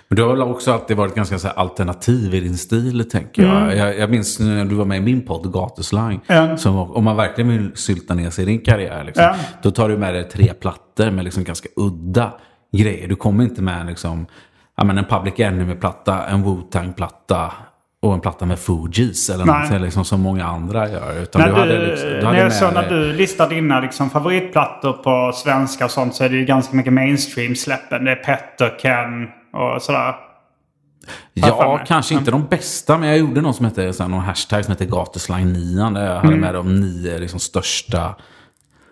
Men du har väl också alltid varit ganska så alternativ i din stil, tänker jag. jag. Jag minns när du var med i min podd, Gatuslang. Ja. Som, om man verkligen vill sylta ner sig i din karriär, liksom, Ja. då tar du med dig tre plattor med liksom ganska udda grejer. Du kommer inte med liksom, ja, men en Public Enemy-platta, en Wu-Tang-platta och en platta med Fugees. Eller Nej. något, liksom, som många andra gör. Utan När, du hade liksom, du hade när jag såg när du listar dina liksom, favoritplattor på svenska och sånt så är det ju ganska mycket mainstream-släppen. Det är Petter, Ken och sådär. Ja, kanske inte de bästa, men jag gjorde någon som hette, någon hashtag som hette Gatuslang 9. Där jag hade Mm. med de nio liksom, största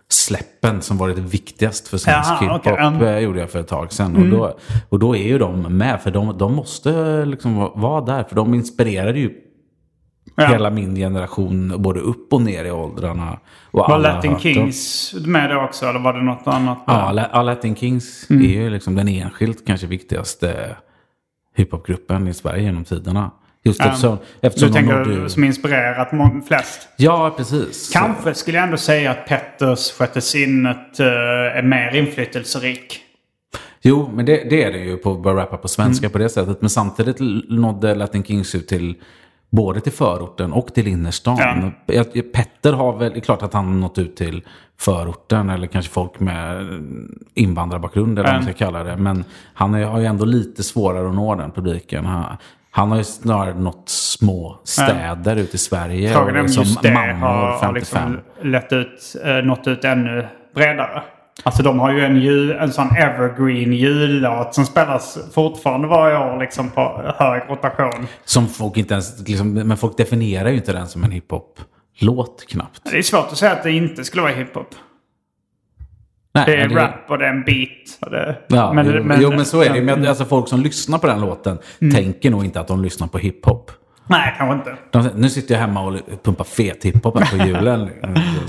släppen som varit viktigast för svensk Jaha, hiphop. okej, mm. eh, gjorde jag för ett tag sedan. Och, då, och då är ju de med, för de, de måste liksom va- vara där. För de inspirerade ju Ja. hela min generation både upp och ner i åldrarna. Var Latin hört dem. Kings med det också? Eller var det något annat? La- ja, Latin Kings Mm. är ju liksom den enskilt kanske viktigaste hiphopgruppen i Sverige genom tiderna. Just Ja. eftersom, du tänker nådde som inspirerat flest? Ja, precis. Kanske skulle jag ändå säga att Petters Sjätte Sinnet eh, är mer inflytelserik. Jo, men det, det är det ju på att börja rappa på svenska Mm. på det sättet. Men samtidigt nådde Latin Kings ut till både till förorten och till innerstan. Jag- Petter har väl, det är klart att han nått ut till förorten eller kanske folk med invandrarbakgrund eller vad man ska kalla det. Men han är, har ju ändå lite svårare att nå den publiken. Han, han har ju snarare nått små städer ute i Sverige. Frågan är om just det har, har 55. liksom lett ut, eh, nått ut ännu bredare. Alltså de har ju en, jul, en sån evergreen jullåt som spelas fortfarande varje år liksom på hög rotation. Som folk inte ens, liksom, men folk definierar ju inte den som en hiphop-låt knappt. Det är svårt att säga att det inte skulle vara hiphop. Nej, Det är det- rap och det är en beat. Det, Ja, men, jo, men, jo, men så är det. Men alltså, folk som lyssnar på den låten tänker nog inte att de lyssnar på hiphop. Nej, kanske inte. De nu sitter jag hemma och pumpar fet hiphop på julen.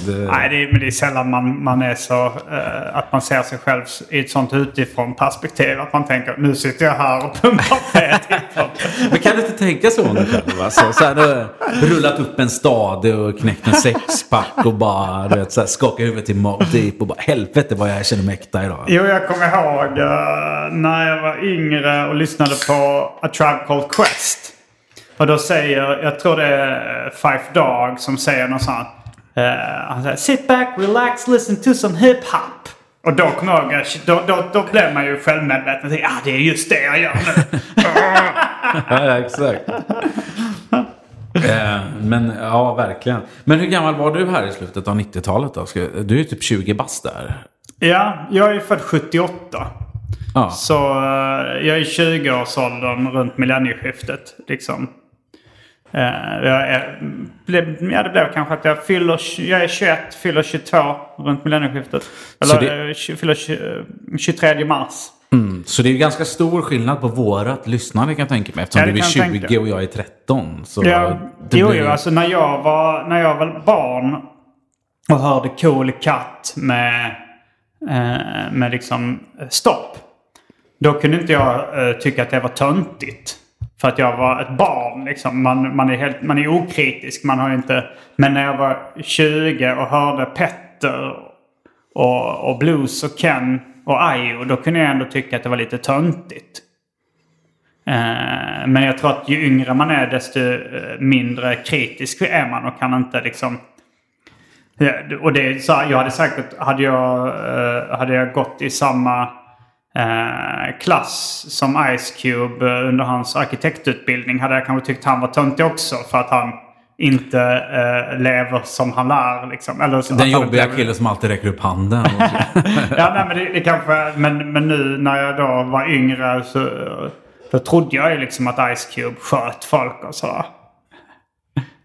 det, Nej, det är, men det är sällan man, man är så... eh, att man ser sig själv i ett sånt utifrån perspektiv. Att man tänker nu sitter jag här och pumpar fet hiphop. men kan du inte tänka så dig själv? Alltså, så här, du rullat upp en stad och knäckt en sexpack och bara du vet, så här, skaka huvudet till Mobb Deep och bara helvete vad jag känner mig äkta idag. Jo, jag kommer ihåg eh, när jag var yngre och lyssnade på A Tribe Called Quest. Och då säger, jag tror det är Five Dog som säger något sånt. Uh, han säger Sit back, relax, listen to some hip-hop. Och då kommer jag då, då, då blev man ju självmedveten. tänkte, Ah, det är just det jag gör nu. Ja, exakt. Eh, Men ja, verkligen. Men hur gammal var du här i slutet av 90-talet då? Du är ju typ 20 bast där. ja, jag är född 78. Ja. Så eh, jag är i 20-årsåldern runt millennieskiftet. Liksom. Eh, jag blev, ja, det blev kanske att jag fyller... Jag är 21, fyller 22 runt millennieskiftet. Eller det- eh, fyller tj- 23 mars. Så det är ju ganska stor skillnad på vårat lyssnande kan jag tänka mig. Eftersom Ja, du är kan jag 20 tänka. och jag är 13. Så Ja, det jo, blir- jo, alltså när jag, var, när jag var barn och hörde Cool Cut med, eh, med liksom eh, stopp. Då kunde inte jag eh, tycka att det var töntigt. För att jag var ett barn liksom. Man, man, är, helt, man är okritisk. Man har inte... Men när jag var 20 och hörde Petter och, och Blues och Ken och Ayo. Då kunde jag ändå tycka att det var lite töntigt. Eh, men jag tror att ju yngre man är desto eh, mindre kritisk är man och kan inte liksom... Och det är så här, jag hade säkert, hade jag, eh, hade jag gått i samma eh, klass som Ice Cube eh, under hans arkitektutbildning hade jag kanske tyckt han var töntig också för att han inte eh, lever som han lär. Liksom. Eller så Den jobbiga lever- killen som alltid räcker upp handen. ja, nej, men det, det kanske... Men, men nu när jag då var yngre så... Då trodde jag ju liksom att Ice Cube sköt folk och sådär.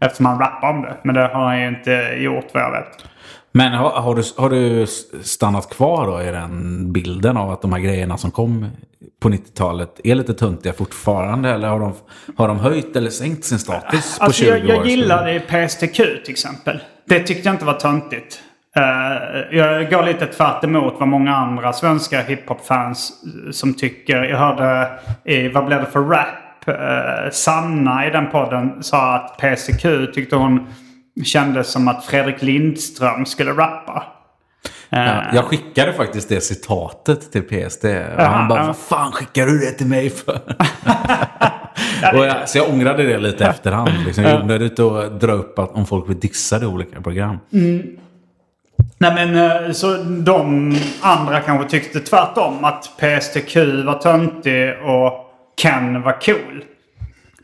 Eftersom han rappar om det. Men det har han ju inte gjort vad jag vet. Men har, har, du, har du stannat kvar då i den bilden av att de här grejerna som kom på 90-talet är lite töntiga fortfarande? Eller har de, har de höjt eller sänkt sin status på Alltså 20 jag, år? jag gillade PSTQ till exempel. Det tyckte jag inte var töntigt. Eh, jag går lite tvärt emot vad många andra svenska hiphop-fans eh, som tycker. Jag hörde i Vad blev det för rap? eh, Sanna i den podden sa att PSTQ tyckte hon kändes som att Fredrik Lindström skulle rappa. Ja, jag skickade faktiskt det citatet till PSD. Och han bara, vad fan skickar du det till mig för? och jag, så jag ångrade det lite efterhand. Liksom. Jag gjorde det att dra upp att om folk vill dissa det i olika program. Nej men eh, så de andra kanske tyckte tvärtom. Att PSTQ var töntig och Ken var cool.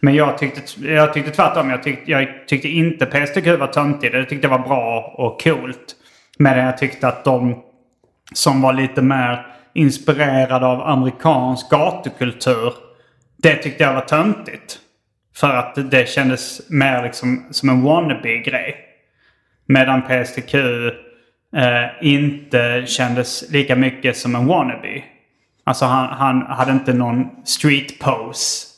Men jag tyckte, jag tyckte tvärtom. Jag tyckte, jag tyckte inte PSTQ var töntig. Det tyckte jag var bra och coolt. Men jag tyckte att de som var lite mer inspirerade av amerikansk gatukultur Det tyckte jag var töntigt. För att det kändes mer liksom som en wannabe-grej. Medan PSTQ eh, inte kändes lika mycket som en wannabe. Alltså han, han hade inte någon street pose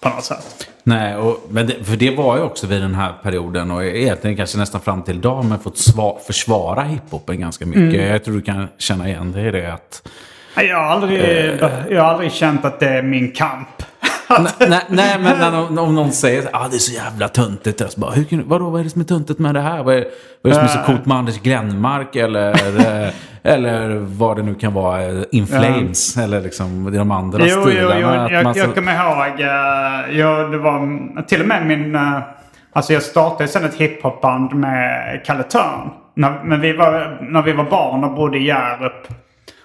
på något sätt. Nej, och, men det, för det var ju också vid den här perioden och egentligen kanske nästan fram till idag har man fått sva, försvara hiphopen ganska mycket. Mm. Jag tror du kan känna igen dig i det. Att, jag, har aldrig, eh, jag har aldrig känt att det är min kamp. nej, nej, men när, om, någon säger att ah, det är så jävla töntigt. Jag bara, hur, vadå, vad är det som är töntigt med det här? Vad är, vad är det som är så coolt med Anders Glenmark? Eller, eh, eller vad det nu kan vara, eh, In Flames. Eller liksom de andra jo, stilarna. Jo, jo, jag, så... jag kommer ihåg, jag, det var till och med min... Alltså jag startade sen ett hiphopband med Kalle Törn. När, men vi var, när vi var barn och bodde i Hjärup.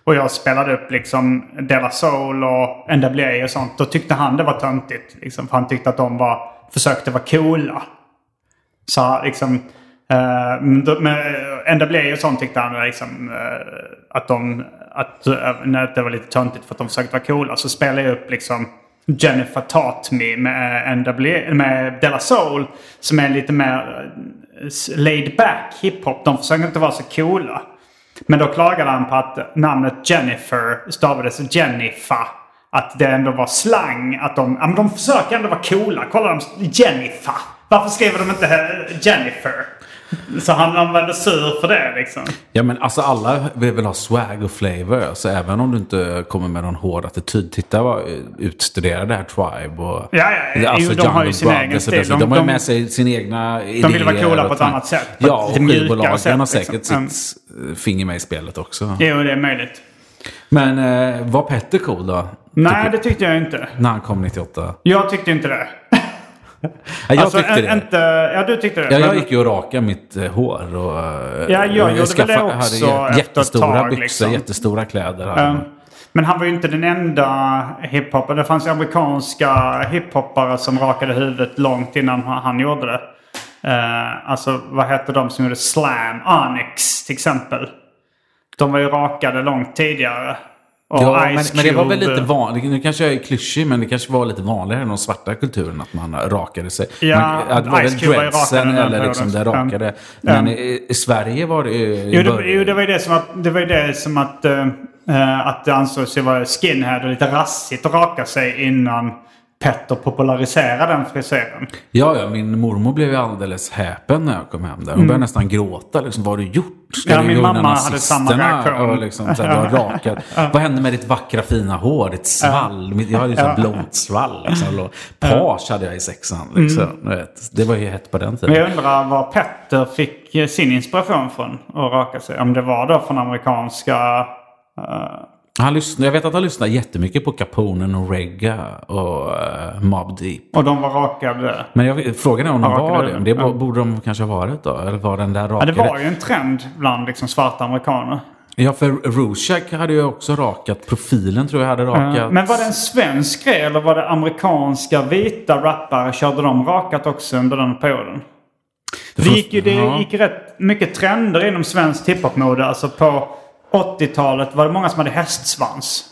Och jag spelade upp liksom Della Soul och NWA och sånt. Då tyckte han det var töntigt. Liksom, för han tyckte att de var, försökte vara coola. Så liksom... Eh, uh, med eh, NWA och sånt tyckte han liksom, uh, att de... Att, uh, det var lite töntigt för att de försökte vara coola. Så spelade jag upp liksom Jennifer Taught Me med, NWA, med Della Soul. Som är lite mer laid back hiphop. De försöker inte vara så coola. Men då klagade han på att namnet Jennifer stavades Jennifer. Att det ändå var slang. Att de, ja, men de försöker ändå vara coola. Kolla de Jennifer. Varför skriver de inte Jennifer? Så han, var sur för det liksom. Ja men alltså alla vill väl ha swag och flavor. Alltså även om du inte kommer med någon hård attityd. Titta vad utstuderade det här Tribe och... Ja, ja. Alltså, de har ju sin egen stil. De, de har ju med sig sin egna idéer. De vill vara coola på ett annat sätt. Ja, och skivbolagen har säkert liksom. sitt mm. finger med i spelet också. Jo, det är möjligt. Men eh, var Petter cool då? Nej, det tyckte jag inte. När han kom 98? Jag tyckte inte det jag alltså, tyckte det. Inte, ja, du tyckte det. Ja, jag gick ju och rakade mitt eh, hår. Och, eh, ja, jag och gjorde väl det också hade jättestora tag, byxor, liksom. jättestora kläder. Um, men han var ju inte den enda hiphopparen. Det fanns ju amerikanska hiphoppare som rakade huvudet långt innan han gjorde det. Uh, alltså vad hette de som gjorde Slam? Onyx till exempel. De var ju rakade långt tidigare. Ja, men, men, det var väl lite vanligt. Nu kanske jag är klyschig, men det kanske var lite vanligare i den svarta kulturen att man rakade sig. Ja, man, det var väl dreadsen eller liksom det rakade. Um, men i, i, Sverige var det ju... Jo, det, jo, det var ju det som att det, var det, som att, uh, att det ansågs vara skinhead och lite rassigt att raka sig innan Petter popularisera den frisyren. Ja, ja, min mormor blev ju alldeles häpen när jag kom hem där. Hon mm. började nästan gråta. Liksom, vad har du gjort? Ska ja, min mamma hade samma reaktion. Och liksom, så här, rakat. Vad hände med ditt vackra fina hår? Ditt svall? Jag hade ju så blont svall. Liksom. Page hade jag i sexan. Liksom. Mm. Det var ju hett på den tiden. Men jag undrar var Petter fick sin inspiration från att raka sig. Om det var då från amerikanska uh, han lyssnar, jag vet att han lyssnar jättemycket på Caponen och Regga och uh, Mob Deep. Och de var rakade? Men jag, frågan är om de var det. Det ja. borde de kanske ha varit då? Eller var den där rakade? Ja, det var ju en trend bland liksom svarta amerikaner. Ja, för Rushak hade ju också rakat. Profilen tror jag hade rakat. Uh, men var det en svensk grej eller var det amerikanska vita rappare? Körde de rakat också under den perioden? Det, det gick ju det gick rätt mycket trender inom svenskt hiphopmode. Alltså på 80-talet var det många som hade hästsvans.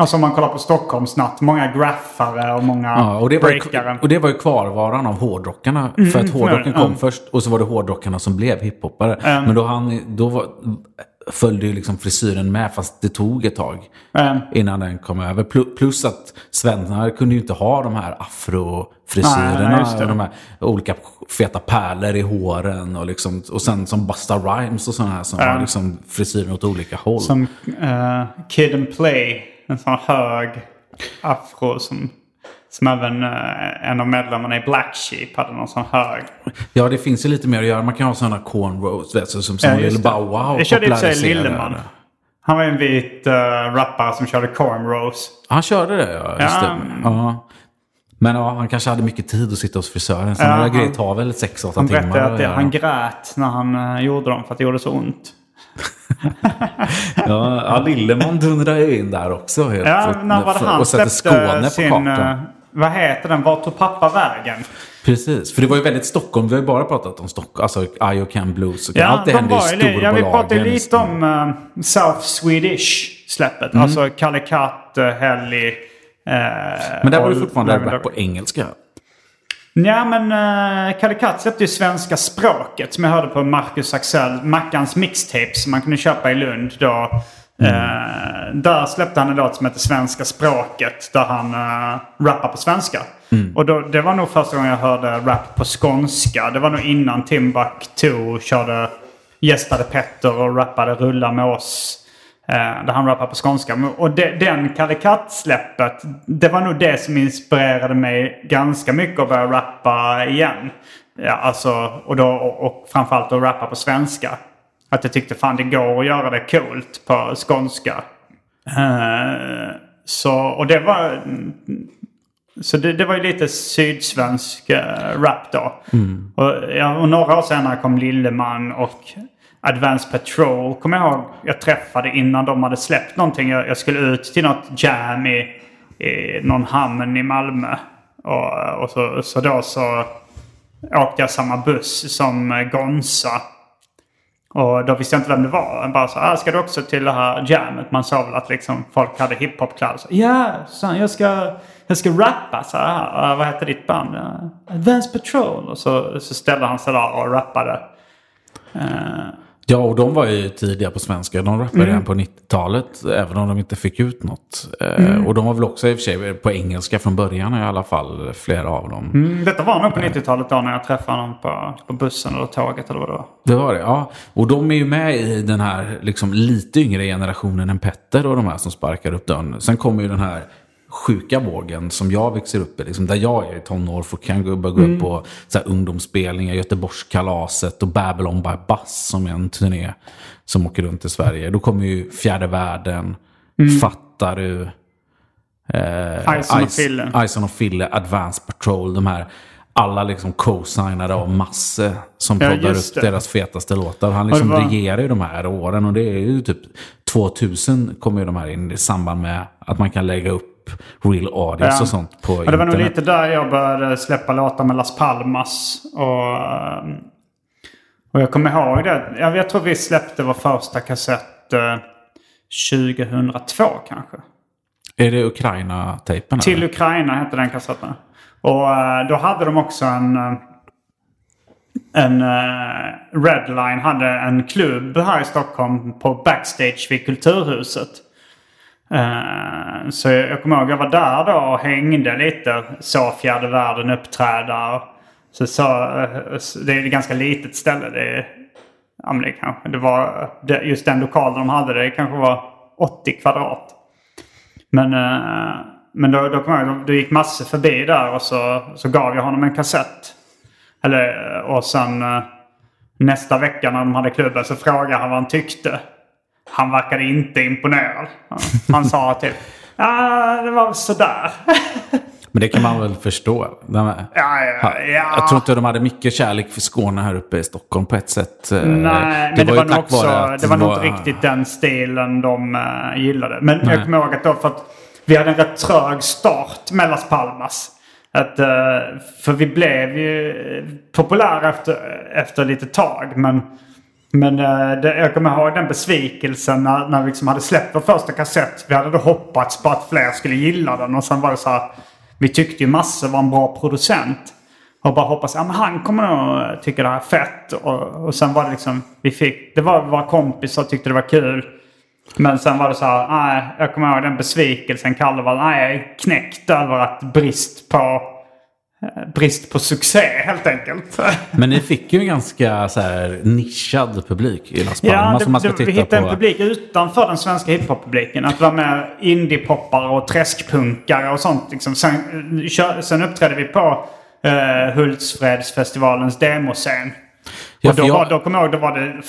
Alltså om man kollar på Stockholmsnatt. Många graffare och många ja, och det breakare. Ju, och det var ju kvarvaran av hårdrockarna. Mm, för att hårdrocken kom mm. först och så var det hårdrockarna som blev hiphoppare. Mm. Men då, han, då var, följde ju liksom frisyren med fast det tog ett tag innan den kom över. Plus att svenskarna kunde ju inte ha de här afrofrisyrerna och de här olika feta pärlor i håren och, liksom, och sen som Busta Rhymes och sådana här som har liksom frisyren åt olika håll. Som uh, Kid and Play, en sån hög afro som som även eh, en av medlemmarna i Black Sheep hade någon sån hög. Ja, det finns ju lite mer att göra. Man kan ha sådana cornrows, vet du, som, som ja, Bow Wow Jag körde i och för sig Lilleman. Han var en vit uh, rappare som körde cornrows. Han körde det, ja. Just ja. Det. ja. Men ja, han kanske hade mycket tid att sitta hos frisören. Så ja, grejer tar väl 6-8 timmar. Han berättade att det, han grät när han uh, gjorde dem för att det gjorde så ont. ja, ja Lillemon dundrar ju in där också. Helt, ja, när var det han släppte Skåne sin, på kartan vad heter den? Vart tog pappa vägen? Precis, för det var ju väldigt Stockholm. Vi har ju bara pratat om Stockholm. Alltså I och Can Blues. Och ja, allt det händer i storbolagen. Ja, vi pratade lite om uh, South Swedish-släppet. Mm. Alltså Kalle Katt, uh, Helly, Men där var det fortfarande rap på engelska. Ja men uh, Kalle Katt släppte ju Svenska språket som jag hörde på Marcus Axel, Mackans mixtapes som man kunde köpa i Lund då. Mm. Uh, där släppte han en låt som heter Svenska språket där han uh, rappar på svenska. Mm. Och då, det var nog första gången jag hörde rap på skånska. Det var nog innan Timbuktu körde, gästade Petter och rappade Rulla med oss. Eh, där han rappar på skånska. Och de, den Kalle Katt-släppet, det var nog det som inspirerade mig ganska mycket att börja rappa igen. Ja, alltså, och, då, och, och framförallt att rappa på svenska. Att jag tyckte fan det går att göra det coolt på skånska. Uh, så, och det var... Så det, det var ju lite sydsvensk uh, rap då. Mm. Och, ja, och några år senare kom Lilleman och Advanced Patrol kommer jag ihåg jag träffade innan de hade släppt någonting. Jag, jag skulle ut till något jam i, i någon hamn i Malmö. Och, och så, så då så åkte jag samma buss som Gonza. Och då visste jag inte vem det var. Jag bara så här, ah, ska du också till det här jammet? Man sa väl att liksom folk hade hiphopkläder. Ja, så jag ska, jag ska rappa. Så här, vad heter ditt band? Advanced Patrol. Och så, så ställde han sig där och rappade. Uh, Ja, och de var ju tidiga på svenska. De rappade mm. redan på 90-talet, även om de inte fick ut något. Eh, mm. Och de var väl också i och för sig på engelska från början i alla fall, flera av dem. Mm, detta var nog på 90-talet då när jag träffade dem på, på bussen eller tåget eller vad det var. Det var det, ja. Och de är ju med i den här liksom, lite yngre generationen än Petter och de här som sparkar upp dörren. Sen kommer ju den här sjuka vågen som jag växer upp i. Liksom, där jag är i tonår får kan gå, gå mm. upp på så här, ungdomsspelningar, Göteborgskalaset och Babylon by Bus som är en turné som åker runt i Sverige. Då kommer ju Fjärde Världen, mm. Fattar du, eh, Ison och Fille. Ison och Fille, Advanced Patrol, de här alla liksom co-signade av Masse som ja, proddar upp deras fetaste låtar. Han liksom var... regerar ju de här åren och det är ju typ 2000 kommer ju de här in i samband med att man kan lägga upp real audience ja. och sånt på internet. Det var nog lite där jag började släppa låtar med Las Palmas. Och, eh, och jag kommer ihåg det. Jag, jag tror vi släppte vår första kassett eh, 2002 kanske. Är det Ukraina-tejpen? Till eller? Ukraina hette den kassetten. Och eh, då hade de också en... Eh, en Redline hade en klubb här i Stockholm på Backstage vid Kulturhuset. Uh, så jag, jag kommer ihåg jag var där då och hängde lite. Så fjärde världen uppträda. Så, så, eh, det är ett ganska litet ställe. Det, är, ja, det, kanske, det var just den lokalen de hade. Det kanske var 80 kvadrat. Men, uh, men då, då jag då gick Masse förbi där och så, så gav jag honom en kassett. Eller, och sen nästa vecka när de hade klubben så frågade han vad han tyckte. Han verkade inte imponerad. Han sa typ ja, det var sådär. Men det kan man väl förstå? Ja, ja, ja. Jag tror inte de hade mycket kärlek för Skåne här uppe i Stockholm på ett sätt. Eh, Nej, det men det var, nog också, det var nog inte riktigt den stilen de uh, gillade. Men Nej. jag kommer ihåg att då för att vi hade en rätt trög start med Las Palmas. Att, uh, för vi blev ju populära efter, efter lite tag. Men men eh, det, jag kommer ihåg den besvikelsen när, när vi liksom hade släppt vår första kassett. Vi hade då hoppats på att fler skulle gilla den och sen var det så här. Vi tyckte ju Masse var en bra producent. Och bara hoppas att ja, han kommer nog eh, tycka det här är fett. Och, och sen var det liksom, vi fick, det var våra kompisar tyckte det var kul. Men sen var det så här, nej, jag kommer ihåg den besvikelsen. Kalle var, nej, jag är knäckt över att brist på brist på succé helt enkelt. Men ni fick ju en ganska så här, nischad publik i Las Palmas. Ja, det, det, vi hittade på. en publik utanför den svenska hiphop-publiken. Att vara med indiepoppare och träskpunkare och sånt. Liksom. Sen, sen uppträdde vi på uh, Hultsfredsfestivalens demoscen. Ja, och då, jag... var, då kommer jag ihåg, då var det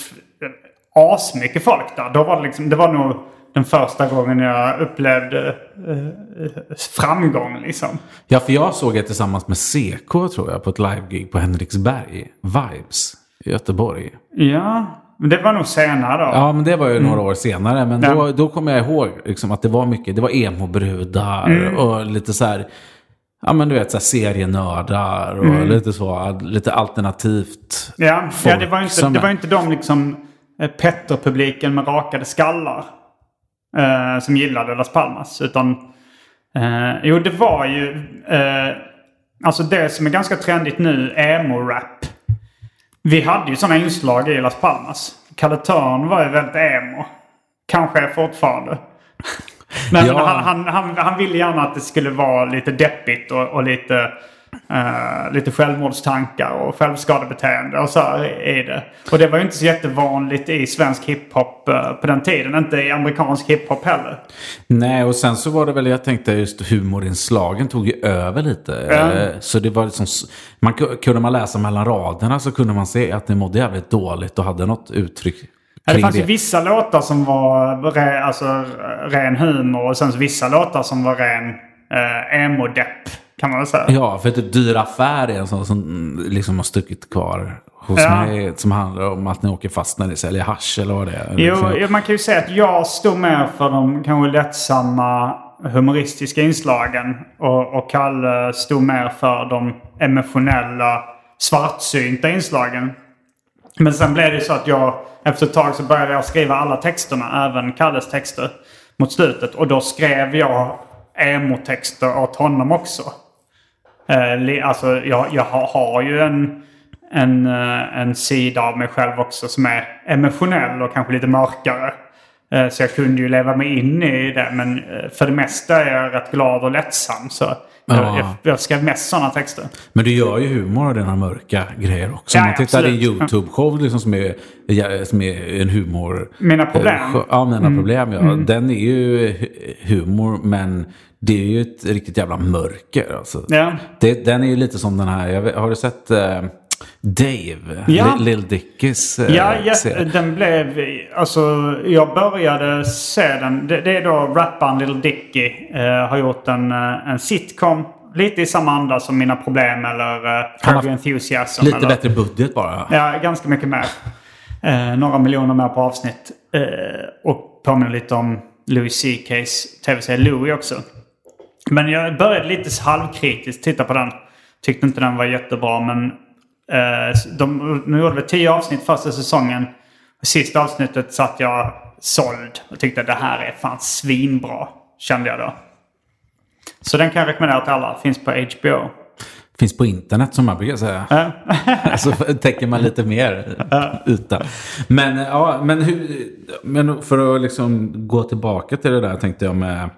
asmycket folk där. Då var det, liksom, det var nog den första gången jag upplevde eh, framgång liksom. Ja, för jag såg det tillsammans med CK tror jag på ett livegig på Henriksberg, Vibes, i Göteborg. Ja, men det var nog senare då. Ja, men det var ju några mm. år senare. Men ja. då, då kommer jag ihåg liksom, att det var mycket, det var emo-brudar mm. och lite så här, ja men du vet så här serienördar och mm. lite så, lite alternativt Ja, ja det var inte, det var inte de liksom eh, Petter-publiken med rakade skallar eh, som gillade Las Palmas. Utan Uh, jo, det var ju... Uh, alltså det som är ganska trendigt nu, emo-rap. Vi hade ju sådana inslag i Las Palmas. Kalle Törn var ju väldigt emo. Kanske är fortfarande. Men ja. han, han, han, han ville gärna att det skulle vara lite deppigt och, och lite Uh, lite självmordstankar och självskadebeteende och så är det. Och det var ju inte så jättevanligt i svensk hiphop uh, på den tiden. Inte i amerikansk hiphop heller. Nej, och sen så var det väl, jag tänkte just humorinslagen tog ju över lite. Uh, så det var liksom, man, kunde man läsa mellan raderna så kunde man se att det mådde jävligt dåligt och hade något uttryck Ja, det fanns ju vissa låtar som var re, alltså, ren humor och sen vissa låtar som var ren eh, emo-depp. Kan man väl säga. Ja, för typ Dyr affär är en sån som liksom har stuckit kvar hos ja. mig. Som handlar om att ni åker fast när ni säljer hash eller vad det är. Jo, liksom. man kan ju säga att jag stod mer för de kanske lättsamma humoristiska inslagen. Och, och Kalle stod mer för de emotionella svartsynta inslagen. Men sen blev det så att jag efter ett tag så började jag skriva alla texterna, även Kalles texter, mot slutet. Och då skrev jag emo-texter åt honom också. Eh, alltså jag, jag har ju en, en, eh, en sida av mig själv också som är emotionell och kanske lite mörkare. Eh, så jag kunde ju leva mig in i det. Men eh, för det mesta är jag rätt glad och lättsam. Så jag, jag, jag skrev mest sådana texter. Men du gör ju humor av dina mörka grejer också. Om man tittar i YouTube-show liksom, som, är, som är en humor... Mina problem? Ja, mina mm. problem. Ja. Mm. Den är ju humor men det är ju ett riktigt jävla mörker. Alltså. Ja. Det, den är ju lite som den här, jag, har du sett uh, Dave? Ja. Lill Dickys uh, Ja, ja den blev, alltså jag började se den. Det, det är då rapparen Lill Dicky uh, har gjort en, en sitcom. Lite i samma anda som Mina Problem eller uh, Curvy Enthusiasm. Lite eller, bättre budget bara. Ja, ganska mycket mer. Uh, några miljoner mer på avsnitt. Uh, och påminner lite om Louis CK's tv-serie Louie också. Men jag började lite halvkritiskt titta på den. Tyckte inte den var jättebra men eh, de, nu gjorde vi tio avsnitt första säsongen. Sista avsnittet satt jag såld och tyckte det här är fan svinbra. Kände jag då. Så den kan jag rekommendera till alla. Finns på HBO. Finns på internet som man brukar säga. så alltså, täcker man lite mer yta. Men, ja, men, hur, men för att liksom gå tillbaka till det där tänkte jag med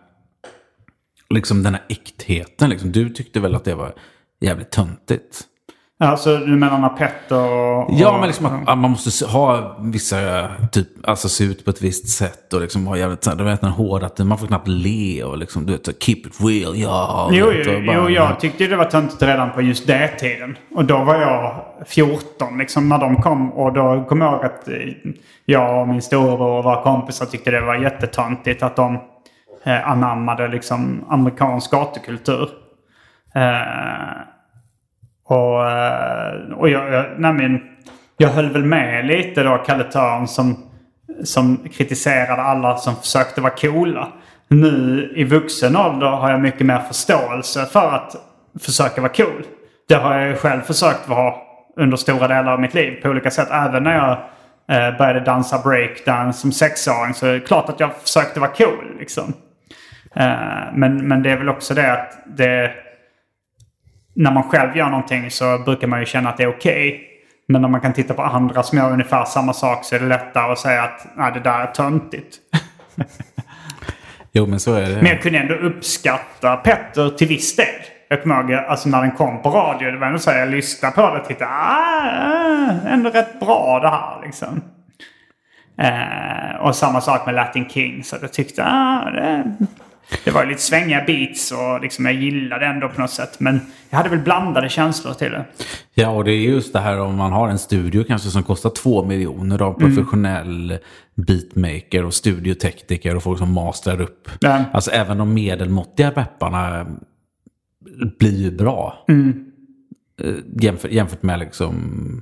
liksom den här äktheten. Liksom. Du tyckte väl att det var jävligt töntigt? Alltså du menar när Petter och... Ja, men liksom att, att, man måste ha vissa, typ, alltså se ut på ett visst sätt och liksom vara jävligt, du vet den hårda, man får knappt le och liksom, du vet, keep it real, ja. Jo, vet, jo, bara, jo jag tyckte det var töntigt redan på just det tiden. Och då var jag 14 liksom när de kom och då kom jag ihåg att jag och min storebror och våra kompisar tyckte det var jättetöntigt att de eh, anammade liksom amerikansk gatukultur. Eh, och eh, och jag, jag, nej jag höll väl med lite då Kalle Törn som, som kritiserade alla som försökte vara coola. Nu i vuxen ålder har jag mycket mer förståelse för att försöka vara cool. Det har jag ju själv försökt vara under stora delar av mitt liv på olika sätt. Även när jag eh, började dansa breakdance som sexåring så är det klart att jag försökte vara cool. Liksom. Eh, men, men det är väl också det att det, när man själv gör någonting så brukar man ju känna att det är okej. Okay. Men när man kan titta på andra som gör ungefär samma sak så är det lättare att säga att Nej, det där är töntigt. jo, men så är det. Men jag kunde ändå uppskatta Petter till viss del. Jag kommer ihåg alltså när den kom på radio. Det var ändå så att jag lyssnade på det och tyckte ah, ändå rätt bra det här liksom. Eh, och samma sak med Latin King. Så jag tyckte ah, det, det var lite svängiga beats och liksom jag gillade ändå på något sätt. Men jag hade väl blandade känslor till det. Ja, och det är just det här om man har en studio kanske som kostar två miljoner av mm. professionell mm. beatmaker och studiotekniker och folk som mastrar upp. Ja. Alltså även de medelmåttiga rapparna blir ju bra. Mm. Eh, jämfört, jämfört med liksom...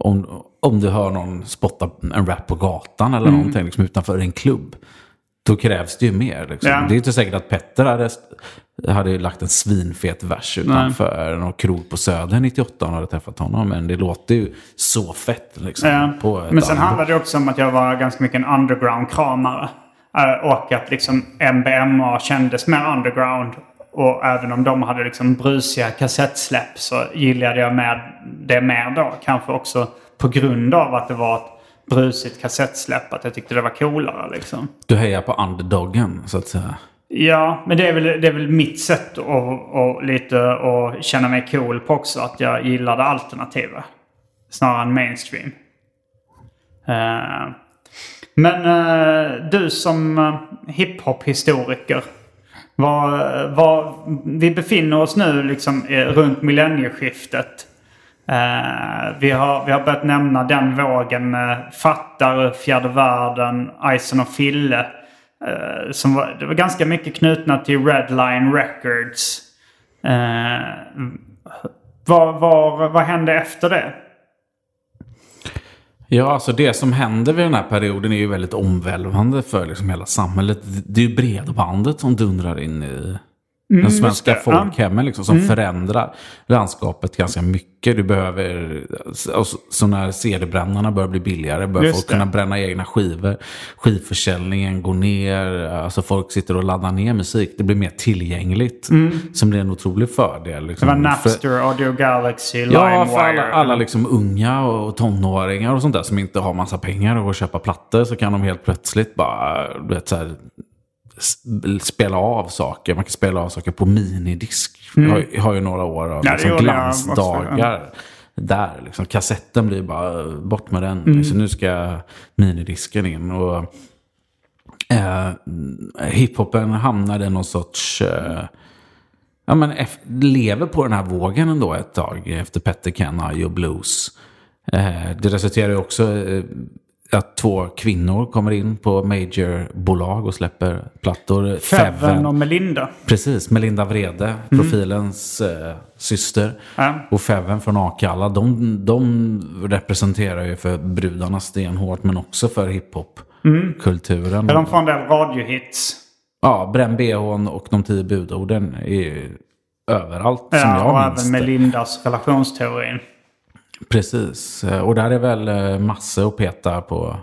Om, om du hör någon spotta en rap på gatan eller Mm. någonting liksom, utanför en klubb. Då krävs det ju mer. Liksom. Ja. Det är inte säkert att Petter hade, hade lagt en svinfet vers utanför någon krog på Söder 98 om hade träffat honom. Men det låter ju så fett. Liksom, Ja. på Men sen handlade det också om att jag var ganska mycket en underground-kramare. Eh, Och att liksom MBMA kändes mer underground. Och även om de hade liksom brusiga kassettsläpp så gillade jag med det mer då. Kanske också på grund av att det var ett brusigt kassettsläpp. Att jag tyckte det var coolare liksom. Du hejar på underdoggen så att säga. Ja, men det är väl, det är väl mitt sätt att, att lite att känna mig cool på också. Att jag gillar det alternativa. Snarare än mainstream. Eh, men eh, du som uh, hiphop-historiker. Var, var, vi befinner oss nu liksom eh, runt millennieskiftet. Eh, vi, har, vi har börjat nämna den vågen med Fattar, Fjärde Världen, Ison och Fille. Eh, som var, det var ganska mycket knutna till Redline Records. Eh, vad, vad, vad hände efter det? Ja, alltså det som händer vid den här perioden är ju väldigt omvälvande för liksom hela samhället. Det är ju bredbandet som dundrar in i den svenska folkhemmen liksom, som förändrar landskapet ganska mycket. Du behöver, alltså, så när CD-brännarna börjar bli billigare börjar Just folk det. kunna bränna egna skivor. Skivförsäljningen går ner, alltså folk sitter och laddar ner musik. Det blir mer tillgängligt. Som blir en otrolig fördel. Mm. Det Liksom, var Napster, Audio Galaxy, Ja, LimeWire. för alla, alla liksom unga och tonåringar och sånt där som inte har massa pengar och går och köpa plattor så kan de helt plötsligt bara du vet, så här, spela av saker. Man kan spela av saker på minidisk. Jag, har, jag har ju några år av Mm. Ja, liksom, glansdagar. Där, liksom, kassetten blir bara bort med den. Mm. Så nu ska minidisken in. Och, eh, hiphopen hamnade i någon sorts... Eh, ja, men lever på den här vågen ändå ett tag efter Petter Kenai och Blues. Eh, det resulterar ju också eh, att två kvinnor kommer in på majorbolag och släpper plattor. Feven och Melinda. Precis, Melinda Vrede, profilens eh, syster. Ja. Och Feven från Akalla, de, de representerar ju för brudarna stenhårt men också för hiphop-kulturen. Ja, de får en del radiohits. Ja, Bränn bhn och de tio budorden är ju överallt som Ja, och jag minns även. Melindas relationsteorin. Precis, Eh, och där är väl eh, massor att peta på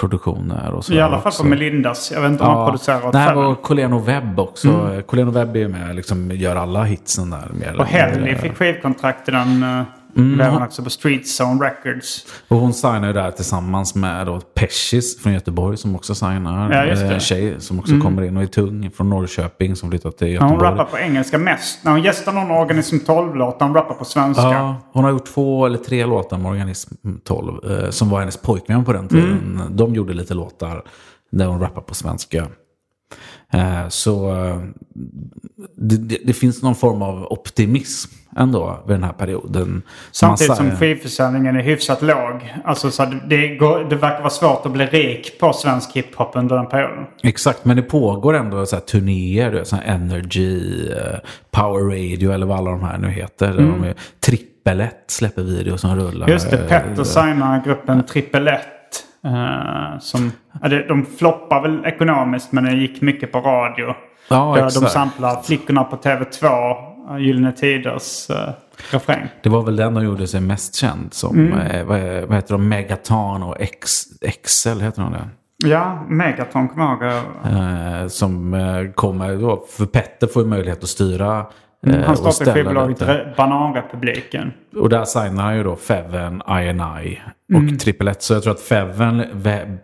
produktioner och så. I alla fall också. på Melindas. Jag vet inte om han producerar åt Det här var Coleno Webb också. Mm. Coleno Webb är ju med liksom gör alla hitsen där. Mer Och Helly fick skivkontrakt i den. Mm. Han också på Street Zone Records. Och hon signar ju där tillsammans med då Peshis från Göteborg som också signar. Ja, just det. Mm. Eh, En tjej som också kommer in och är tung från Norrköping som flyttat till Ja, Göteborg. hon rappar på engelska mest. När hon gästar någon Organism 12-låt, hon rappar på svenska. Ja, hon har gjort två eller tre låtar med Organism 12. Eh, som var hennes pojkvän på den tiden. Mm. De gjorde lite låtar där hon rappar på svenska. Eh, så eh, det, det, det, finns någon form av optimism ändå vid den här perioden. Samtidigt Massa, som skivförsäljningen är hyfsat låg. Alltså så det, går, det verkar vara svårt att bli rik på svensk hiphop under den perioden. Exakt, men det pågår ändå så här turnéer. Så här Energy, uh, Power Radio eller vad alla de här nu heter. Mm. De är, Trippel 1 släpper videos som rullar. Just det, Petter signar gruppen Trippel 1. Uh, som, de floppar väl ekonomiskt men det gick mycket på radio. Ja, exakt. De samplar Flickorna på TV2, Gyllene Tiders uh, refräng. Det var väl den de gjorde sig mest känd som. Mm. Eh, vad, vad, heter de? Megaton och X, XL heter de det? Ja, Megaton kommer jag ihåg. Eh, som eh, kommer då. För Petter får ju möjlighet att styra Mm, han startade skivbolaget Bananrepubliken. Och där signar han ju då Feven, INI och mm. Triple. Så jag tror att Feven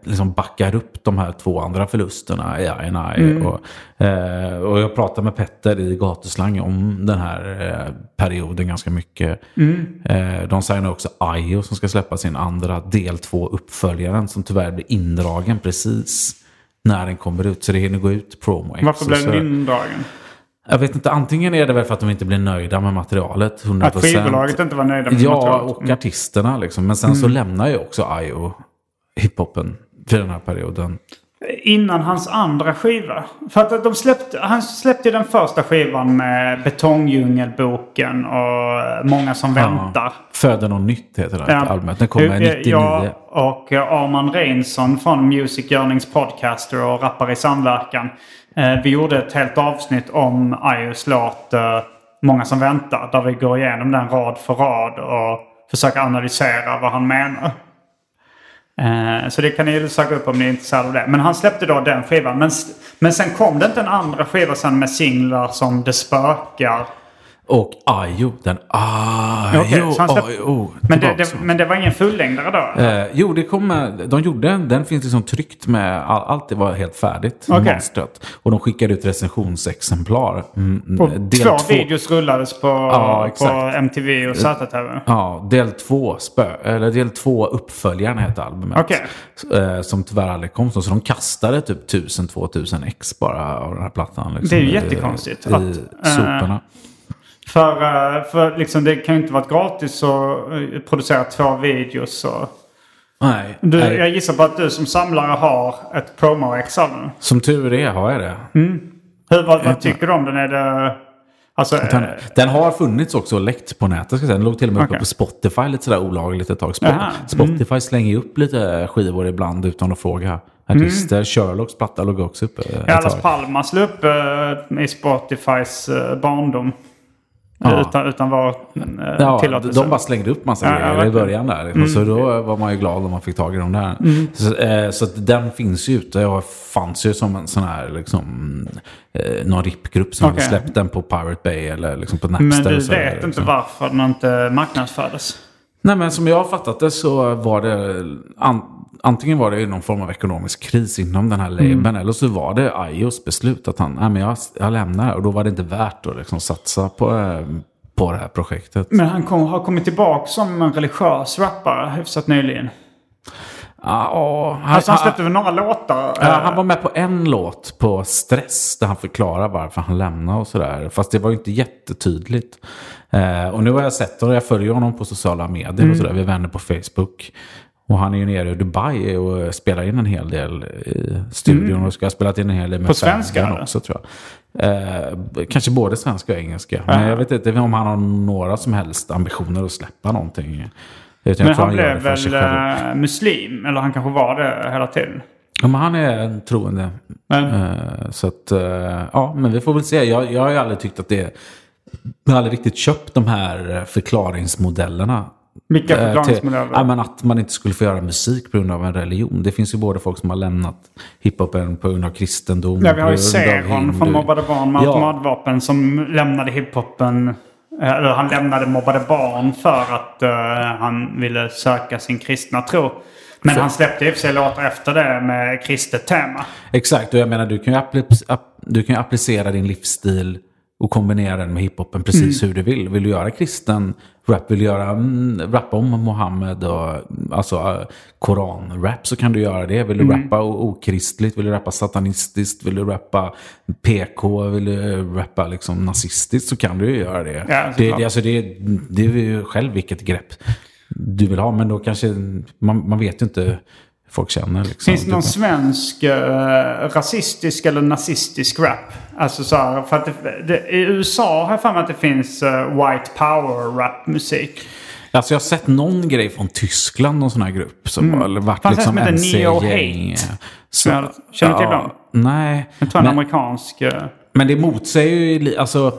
liksom backar upp de här två andra förlusterna i INI. Mm. Och, eh, och jag pratade med Petter i Gatuslang om den här eh, perioden ganska mycket. Mm. Eh, de signar också IO som ska släppa sin andra del 2-uppföljaren som tyvärr blir indragen precis när den kommer ut. Så det hinner gå ut promo Varför blev den indragen? Jag vet inte, antingen är det väl för att de inte blir nöjda med materialet. 100%. Att skivbolaget inte var nöjda med ja, materialet? Ja, och mm. artisterna liksom. Men sen mm. så lämnar ju också Io hiphopen för den här perioden. Innan hans andra skiva. För att de släppte, han släppte den första skivan med Betongdjungelboken och Många som ja. väntar. Föder något nytt heter det ja. albumet. Den kommer 99. Ja, och Arman Reinsson från Music Yearnings Podcaster och Rappar i samverkan Eh, vi gjorde ett helt avsnitt om Ios låt eh, Många som väntar. Där vi går igenom den rad för rad och försöker analysera vad han menar. Eh, så det kan ni söka upp om ni är intresserade av det. Men han släppte då den skivan. Men, men sen kom det inte en andra skiva sen med singlar som Det spökar. Och Ajo, den Ajo, okay. Ajo. Men det, det, men det var ingen fullängdare då? Eh, jo, det kom, de gjorde en. Den finns liksom tryckt med, all, allt det var helt färdigt. Okay. Och de skickade ut recensionsexemplar. Mm, mm två, två videos rullades på, ja, på MTV och ZTV? Ja, del två, spö, eller del två uppföljaren hette albumet. Okay. Eh, som tyvärr aldrig kom. Så de kastade typ 1000-2000 ex bara av den här plattan. Liksom, det är ju jättekonstigt. I, i soporna. Uh, för, eh, för liksom, det kan ju inte vara gratis att eh, producera två videos. Och... Nej, du, nej. Jag gissar på att du som samlare har ett promo-ex av den. Som tur är har jag det. Mm. Hur, vad, vad tycker du om den? Är det... Alltså, den, den, har funnits också och läckt på nätet. Ska säga. Den låg till och med okay. uppe på Spotify lite sådär olagligt ett tag. Spot, Spotify mm. slänger upp lite skivor ibland utan att fråga artister. Mm. Sherlocks platta låg också uppe. Ja, Las Palmas låg uppe i Spotifys barndom. Ja. Utan, utan var eh, ja, tillåtelse. De bara slängde upp massa ja, grejer ja, i början där. Mm. Så då var man ju glad om man fick tag i dem där. Mm. Så, eh, så den finns ju ute och fanns ju som en sån här liksom, eh, någon ripgrupp som okay. hade släppt den på Pirate Bay eller liksom på Napster. Men du så vet där, inte varför den inte marknadsfördes? Nej men som jag har fattat det så var det antingen var det någon form av ekonomisk kris inom den här labeln mm. eller så var det Ios beslut att han, nej men jag, jag lämnar och då var det inte värt att liksom satsa på, eh, på det här projektet. Men han kom, har kommit tillbaka som en religiös rappare hyfsat nyligen. Ja, han, alltså han släppte väl några låtar? Ja, han var med på en låt på Stress där han förklarar varför han lämnar och sådär. Fast det var ju inte jättetydligt. Eh, och nu har jag sett och jag följer honom på sociala medier mm. och sådär. Vi är vänner på Facebook. Och han är ju nere i Dubai och spelar in en hel del i studion. Mm. Och ska ha spelat in en hel del med På svenska? också tror jag. Eh, kanske både svenska och engelska. Men jag vet inte om han har några som helst ambitioner att släppa någonting. Jag men han, han blev väl uh, muslim? Eller han kanske var det hela tiden? Ja, men han är en troende. Uh, så att, uh, ja, men vi får väl se. Jag, jag har ju aldrig tyckt att det... Jag har aldrig riktigt köpt de här förklaringsmodellerna vilka förklaringsmodeller? Ja, men att man inte skulle få göra musik på grund av en religion. Det finns ju både folk som har lämnat hiphopen på grund av kristendom. Ja, vi har ju Seron från Mobbade Barn med ja. automatvapen som lämnade hiphopen. Eh, eller han lämnade Mobbade Barn för att uh, han ville söka sin kristna tro. Men för... han släppte i och för sig låtar efter det med kristet tema. Exakt, och jag menar du kan ju, du kan ju applicera din livsstil och kombinera den med hiphopen precis hur du vill. Vill du göra kristen rap, vill du göra mm, rappa om Mohammed och alltså uh, koranrap så kan du göra det. Vill du rappa o- okristligt, vill du rappa satanistiskt, vill du rappa PK, vill du rappa liksom nazistiskt? Så kan du ju göra det. Ja, det, det, alltså det, det är ju själv vilket grepp du vill ha, men då kanske man, man vet ju inte folk känner. Liksom. Finns det någon svensk eh, rasistisk eller nazistisk rap? Alltså så här, för att det, det, i USA har jag för mig att det finns eh, white power rapmusik. Alltså jag har sett någon grej från Tyskland, någon sån här grupp. Som har varit Fanns liksom MC-gäng. Som jag känner till dem. Nej. Jag tror en Men, amerikansk... eh, men det motsäger ju, alltså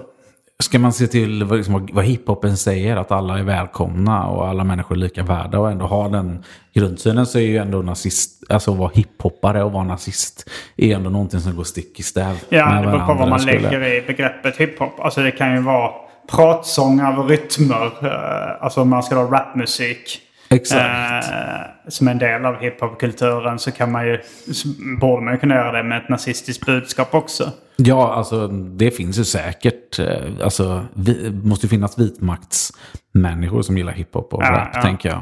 ska man se till vad, liksom, vad- hiphopen säger, att alla är välkomna och alla människor är lika värda och ändå ha den grundsynen så är ju ändå nazist, alltså att vara hiphoppare och vara nazist är ändå någonting som går stick i stäv Ja, det beror på vad man skulle- lägger i begreppet hiphop. Alltså det kan ju vara pratsång över rytmer. eh, Alltså man ska ha rapmusik. Exakt. Eh, som en del av hiphopkulturen så kan man ju, borde man ju kunna göra det med ett nazistiskt budskap också. Ja, alltså det finns ju säkert. eh, Alltså, vi, måste ju finnas vitmaktsmänniskor som gillar hiphop och Ja, rap, ja. tänker jag.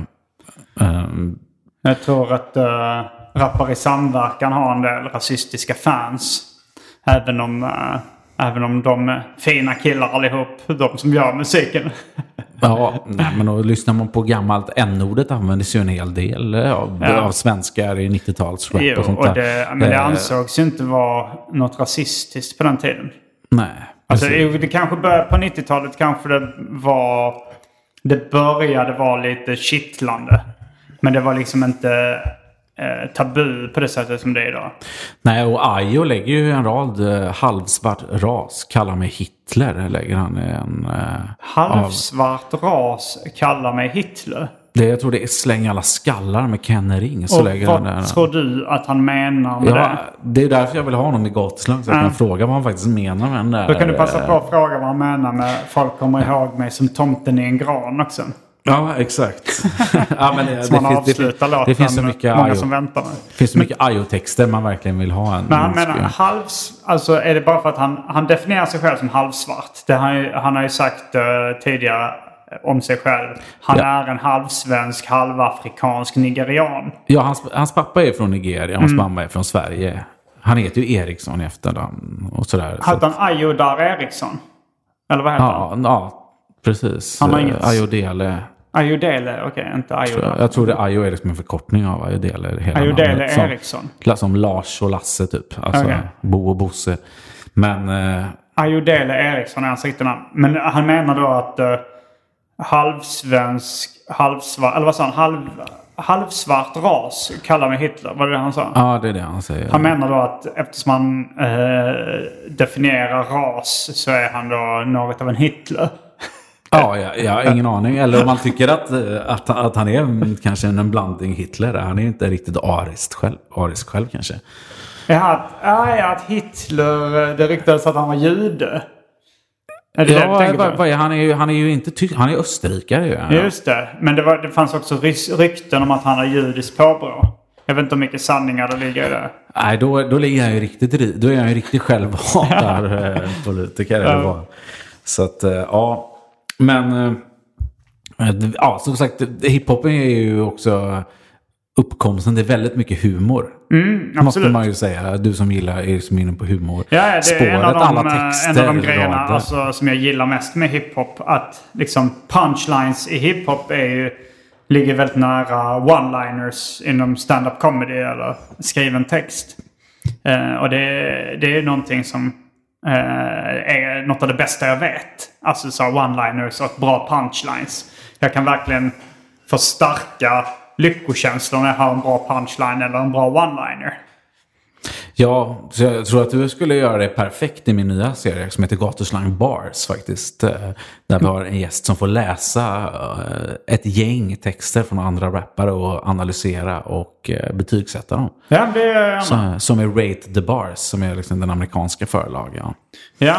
Ehm, Jag tror att uh, Rappare i samverkan har en del rasistiska fans. Även om, eh, även om de är fina killar allihop, de som gör musiken. Ja, nej, men då lyssnar man på gammalt n-ordet användes ju en hel del eh, av, Ja. av svenskar i 90-talsrap Jo, och sånt och där. det, men det Eh, ansågs ju inte vara något rasistiskt på den tiden. Nej, Alltså, det kanske började, på 90-talet kanske det var... Det började vara lite kittlande. Men det var liksom inte tabu på det sättet som det är idag. Nej, och Ayo lägger ju en rad eh, halvsvart ras. Kallar mig Hitler, lägger han en... Eh, Halvsvart ras kallar mig Hitler. det, jag tror det är Släng alla skallar med Ken Ring. Så Och lägger han vad där. tror du att han menar med Ja, det? det är därför jag vill ha honom i gatuslang. Så jag Ja. kan fråga vad han faktiskt menar med den där. Då kan du passa eh, på att fråga vad han menar med folk kommer ihåg mig som tomten i en gran också. Ja, exakt. ja, men det, Som han det, finns, det, avslutar finns, låten det finns så mycket många som väntar. Det finns så mycket Ayo-texter man verkligen vill ha. En Men han menar halvs... Alltså är det bara för att han, han definierar sig själv som halvsvart. Det han, han har ju sagt eh, tidigare om sig själv. Han Ja. är en halvsvensk, halvafrikansk nigerian. Ja, hans, hans pappa är från Nigeria, hans Mm. mamma är från Sverige. Han heter ju Eriksson i efternamn och sådär. Så Hette att- han Ayodar Eriksson? Eller vad heter han? ja, ja, precis. Han har Eh, inget- Ayodele. Ayodele, okej, inte tror Jag, tror det Ayo är liksom en förkortning av Ayodele. Hela Ayodele namnet. Som- Eriksson. Som Lars och Lasse typ. Alltså Okej. Bo och Bosse. Men eh, Ayodele Eriksson är hans riktiga namn. Men han menar då att uh, halvsvensk, halvsvart, eller vad sa han? Halv, halvsvart ras kallar mig Hitler. Var det det han sa? ja, det är det han säger. Han menar då att eftersom han eh, definierar ras så är han då något av en Hitler. Ja, jag, jag har ingen aning. Eller om man tycker att, eh, att, att han är kanske en blandning Hitler. Han är inte riktigt arisk själv, arisk själv kanske. Ja, att, Hitler, eh, det ryktades att han var jude. Är det det Ja, tänker vad, vad är, han, är ju, han är ju inte tysk, han är österrikare ju. Ja. Just det. Men det, var, det fanns också rykten om att han har judiskt påbrå. Jag vet inte hur mycket sanningar det ligger i det. Nej, då, då ligger han ju riktigt, ri- då är han ju riktigt självhatar eh, politiker. Eller vad. Så att, ja. Men, eh, ja, som sagt, hiphopen är ju också uppkomsten. Det är väldigt mycket humor. Måste absolut. man ju säga. Du som gillar, är som inne på humor. Ja, det är Spåret, en av de, alla eh, texter, en av de grejerna alltså, som jag gillar mest med hiphop. Att liksom punchlines i hiphop är ju, ligger väldigt nära one-liners inom stand-up comedy eller skriven text. Eh, och det, det är någonting som eh, Eh, är något av det bästa jag vet. Alltså så one-liners och bra punchlines. Jag kan verkligen få starka lyckokänslor när jag har en bra punchline eller en bra one-liner. Ja, så jag tror att du skulle göra det perfekt i min nya serie som heter Gatuslang Bars faktiskt. Eh, Där vi har en gäst som får läsa eh, ett gäng texter från andra rappare och analysera och eh, betygsätta dem. Ja, det. Så, som är Rate the Bars, som är liksom den amerikanska förlagen. Ja,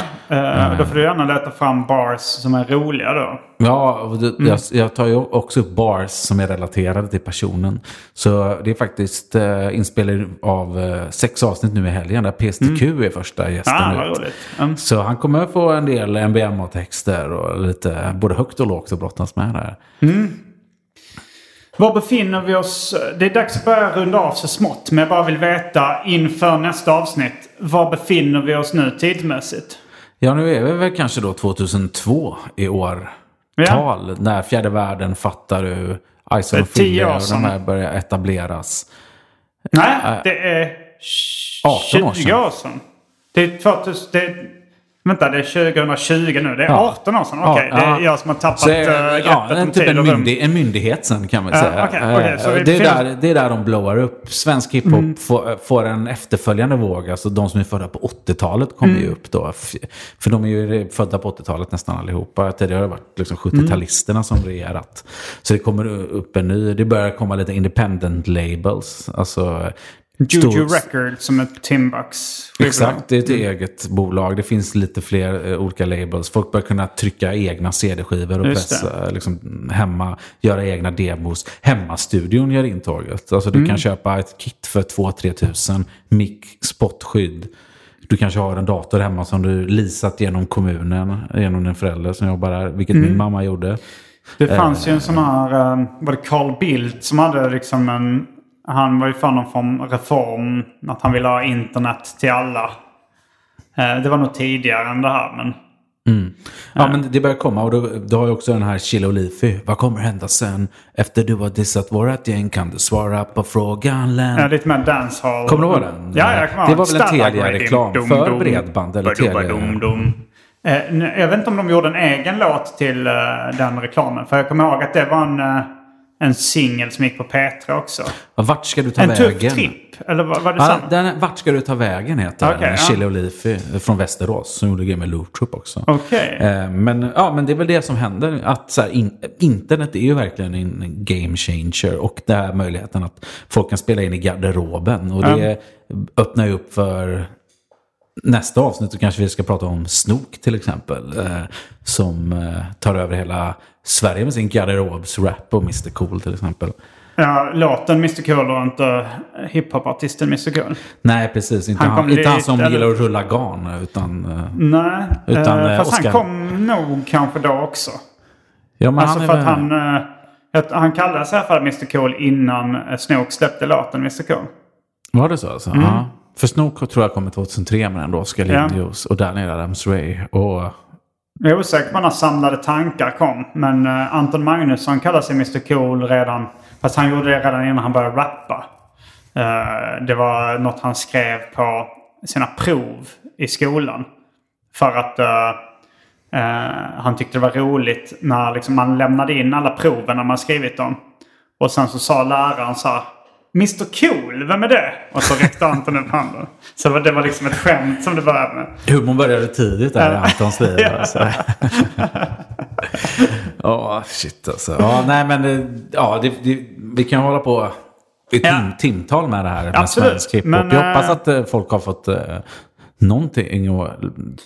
då får du gärna leta fram bars som är roliga då. Ja, det, jag, jag tar ju också upp bars som är relaterade till personen. Så det är faktiskt eh, inspelning av sex avsnitt avsnitt nu i helgen där PSTQ är första gästen Ah, ut. roligt. Mm. Så han kommer få en del MBMA-texter och lite både högt och lågt att brottas med där. Var befinner vi oss? Det är dags att börja runda av så smått. Men jag bara vill veta inför nästa avsnitt. Var befinner vi oss nu tidsmässigt? Ja, nu är vi väl kanske då 2002 i år. Ja. Tal när fjärde världen fattar du. Är och år och de här börjar etableras. Nej, Äh, det är 18 år 20 sedan. år sedan. Det är 2000... Det vänta, det är 2020 nu. Det är Ja. 18 år sedan. Okej, det ja. är jag som har tappat Så, äh, greppet ja, om typ tid en, myndig, en myndighet sen kan man säga. Eh, så det, är där, det är där de blowar upp. Svensk hiphop Mm. får, får en efterföljande våg. Alltså de som är födda på 80-talet kommer Mm. ju upp då. För de är ju födda på 80-talet nästan allihopa. Tidigare har det varit liksom 70-talisterna som regerat. Så det kommer upp en ny. Det börjar komma lite independent labels. Alltså, Juju Records som är skivbolag. Exakt, det är ett Mm. eget bolag. Det finns lite fler eh, olika labels. Folk börjar kunna trycka egna CD-skivor och Just pressa liksom, hemma, göra egna demos. Hemmastudion gör intåget. Alltså du Mm. kan köpa ett kit för 2-3 tusen, mick, spotskydd. Du kanske har en dator hemma som du leasat genom kommunen, genom en förälder som jobbar där, vilket Mm. min mamma gjorde. Det fanns ju en sån här, eh, var det Carl Bildt som hade liksom en, han var ju för någon form reform, att han ville ha internet till alla. Eh, Det var nog tidigare än det här men. Ja, men det börjar komma och då, då har ju också den här Chile och Leafy. Vad kommer hända sen? Efter du har dissat vårat gäng kan du svara på frågan Len. Ja, lite mer dancehall. Kommer du ihåg den? Ja, jag kommer Det var väl en Telia-reklam för dum, bredband eller Telia? dum. Eh, Jag vet inte om de gjorde en egen låt till eh, den reklamen. För jag kommer ihåg att det var en, eh, en singel som gick på Petra också. Vart ska du ta En vägen? tuff tripp. Eller var, var det Ja, samma? den, vart ska du ta vägen heter Okej, den. ja. Chile och Leafy från Västerås. Som gjorde grejer med Loop Troop också. Okej. Eh, Men, ja, men det är väl det som händer. Att så här, in, internet är ju verkligen en game changer. Och det här möjligheten att folk kan spela in i garderoben. Och det öppnar ju upp för nästa avsnitt. Så kanske vi ska prata om Snook till exempel. Eh, som eh, tar över hela Sverige med sin garderobsrap och Mr Cool till exempel. Ja, låten Mr Cool och inte hiphopartisten Mr Cool. Nej, precis. Inte Han han, inte han som gillar att rulla garn. Utan, eh, Nej, Utan, eh, eh, fast Oscar. han kom nog kanske då också. ja, men Alltså han för att väl- han... eh, att han kallade sig i alla fall Mr Cool innan eh, Snook släppte låten Mr Cool. Var det så alltså? Ja. För Snook tror jag kommer 2003 med ändå Oscar Mm. Ja. Och Daniel Adams-Ray. Och Jag är osäker på när Samlade Tankar kom. Men eh, Anton Magnusson kallade sig Mr Cool redan. Fast han gjorde det redan innan han började rappa. Eh, det var något han skrev på sina prov i skolan. För att eh, han tyckte det var roligt när liksom, man lämnade in alla proven när man skrivit dem. Och sen så sa läraren så här. Mr Cool, vem är det? Och så räckte Anton upp handen. Så det var- det var liksom ett skämt som det började med. humorn började tidigt där i Ja. Antons liv. Ja. Alltså. Ja, shit alltså. Ja, nej men eh, ja, det, det, vi kan hålla på i tim, Ja. timtal med det här med Absolut, men, Jag hoppas eh, att eh, folk har fått eh, någonting att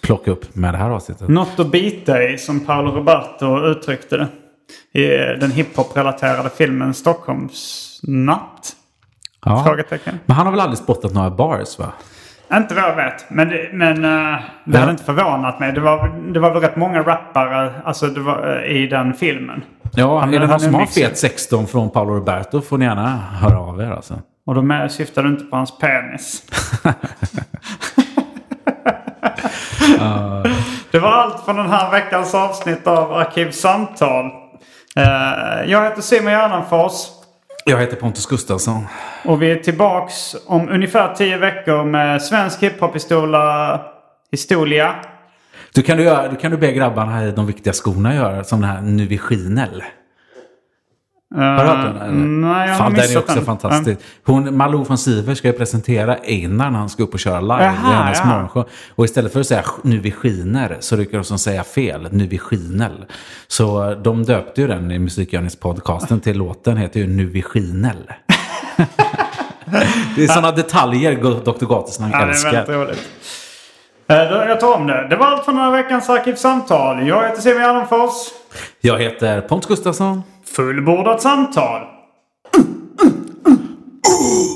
plocka upp med det här avsnittet. Något att bita i som Paolo Roberto uttryckte det. I den hiphop-relaterade filmen Stockholmsnatt? Ja. Frågetecken. Men han har väl aldrig spottat några bars va? Inte vad jag vet. Men, det- men eh, det Ja. hade inte förvånat mig. Det var, det var väl rätt många rappare alltså, var, eh, i den filmen. Ja, Han- är det någon som har fet 16 från Paolo Roberto får ni gärna höra av er alltså. Och då med, syftar du inte på hans penis. Det var allt från den här veckans avsnitt av Arkivsamtal. Eh, jag heter Simon Gärdenfors. Jag heter Pontus Gustafsson. Och vi är tillbaks om ungefär tio veckor med svensk hiphop-historia. Historia. Du kan du, göra, du kan du be grabbarna i de viktiga skorna göra som den här Nu vi skiner. Har du hört den? eller? Eh, Nej, jag har Fan, den missat är också den. fantastisk. Hon, Malou von Siver ska ju presentera Einar när han ska upp och köra live Jaha, i hennes ja. morgonshow. Och istället för att säga Nu vi skiner så lyckas de säga fel. Nu vi skinel. Så de döpte ju den i Musikgörningspodcasten till låten heter ju Nu vi skinel. det är sådana detaljer Dr. Gatesnack Ja, det är älskar. väldigt roligt. Eh, Jag tar om det. Det var allt från den här veckans Arkivsamtal. Jag heter Simon Gärdenfors. Jag heter Pontus Gustafsson. Fullbordat samtal. Mm, mm, mm,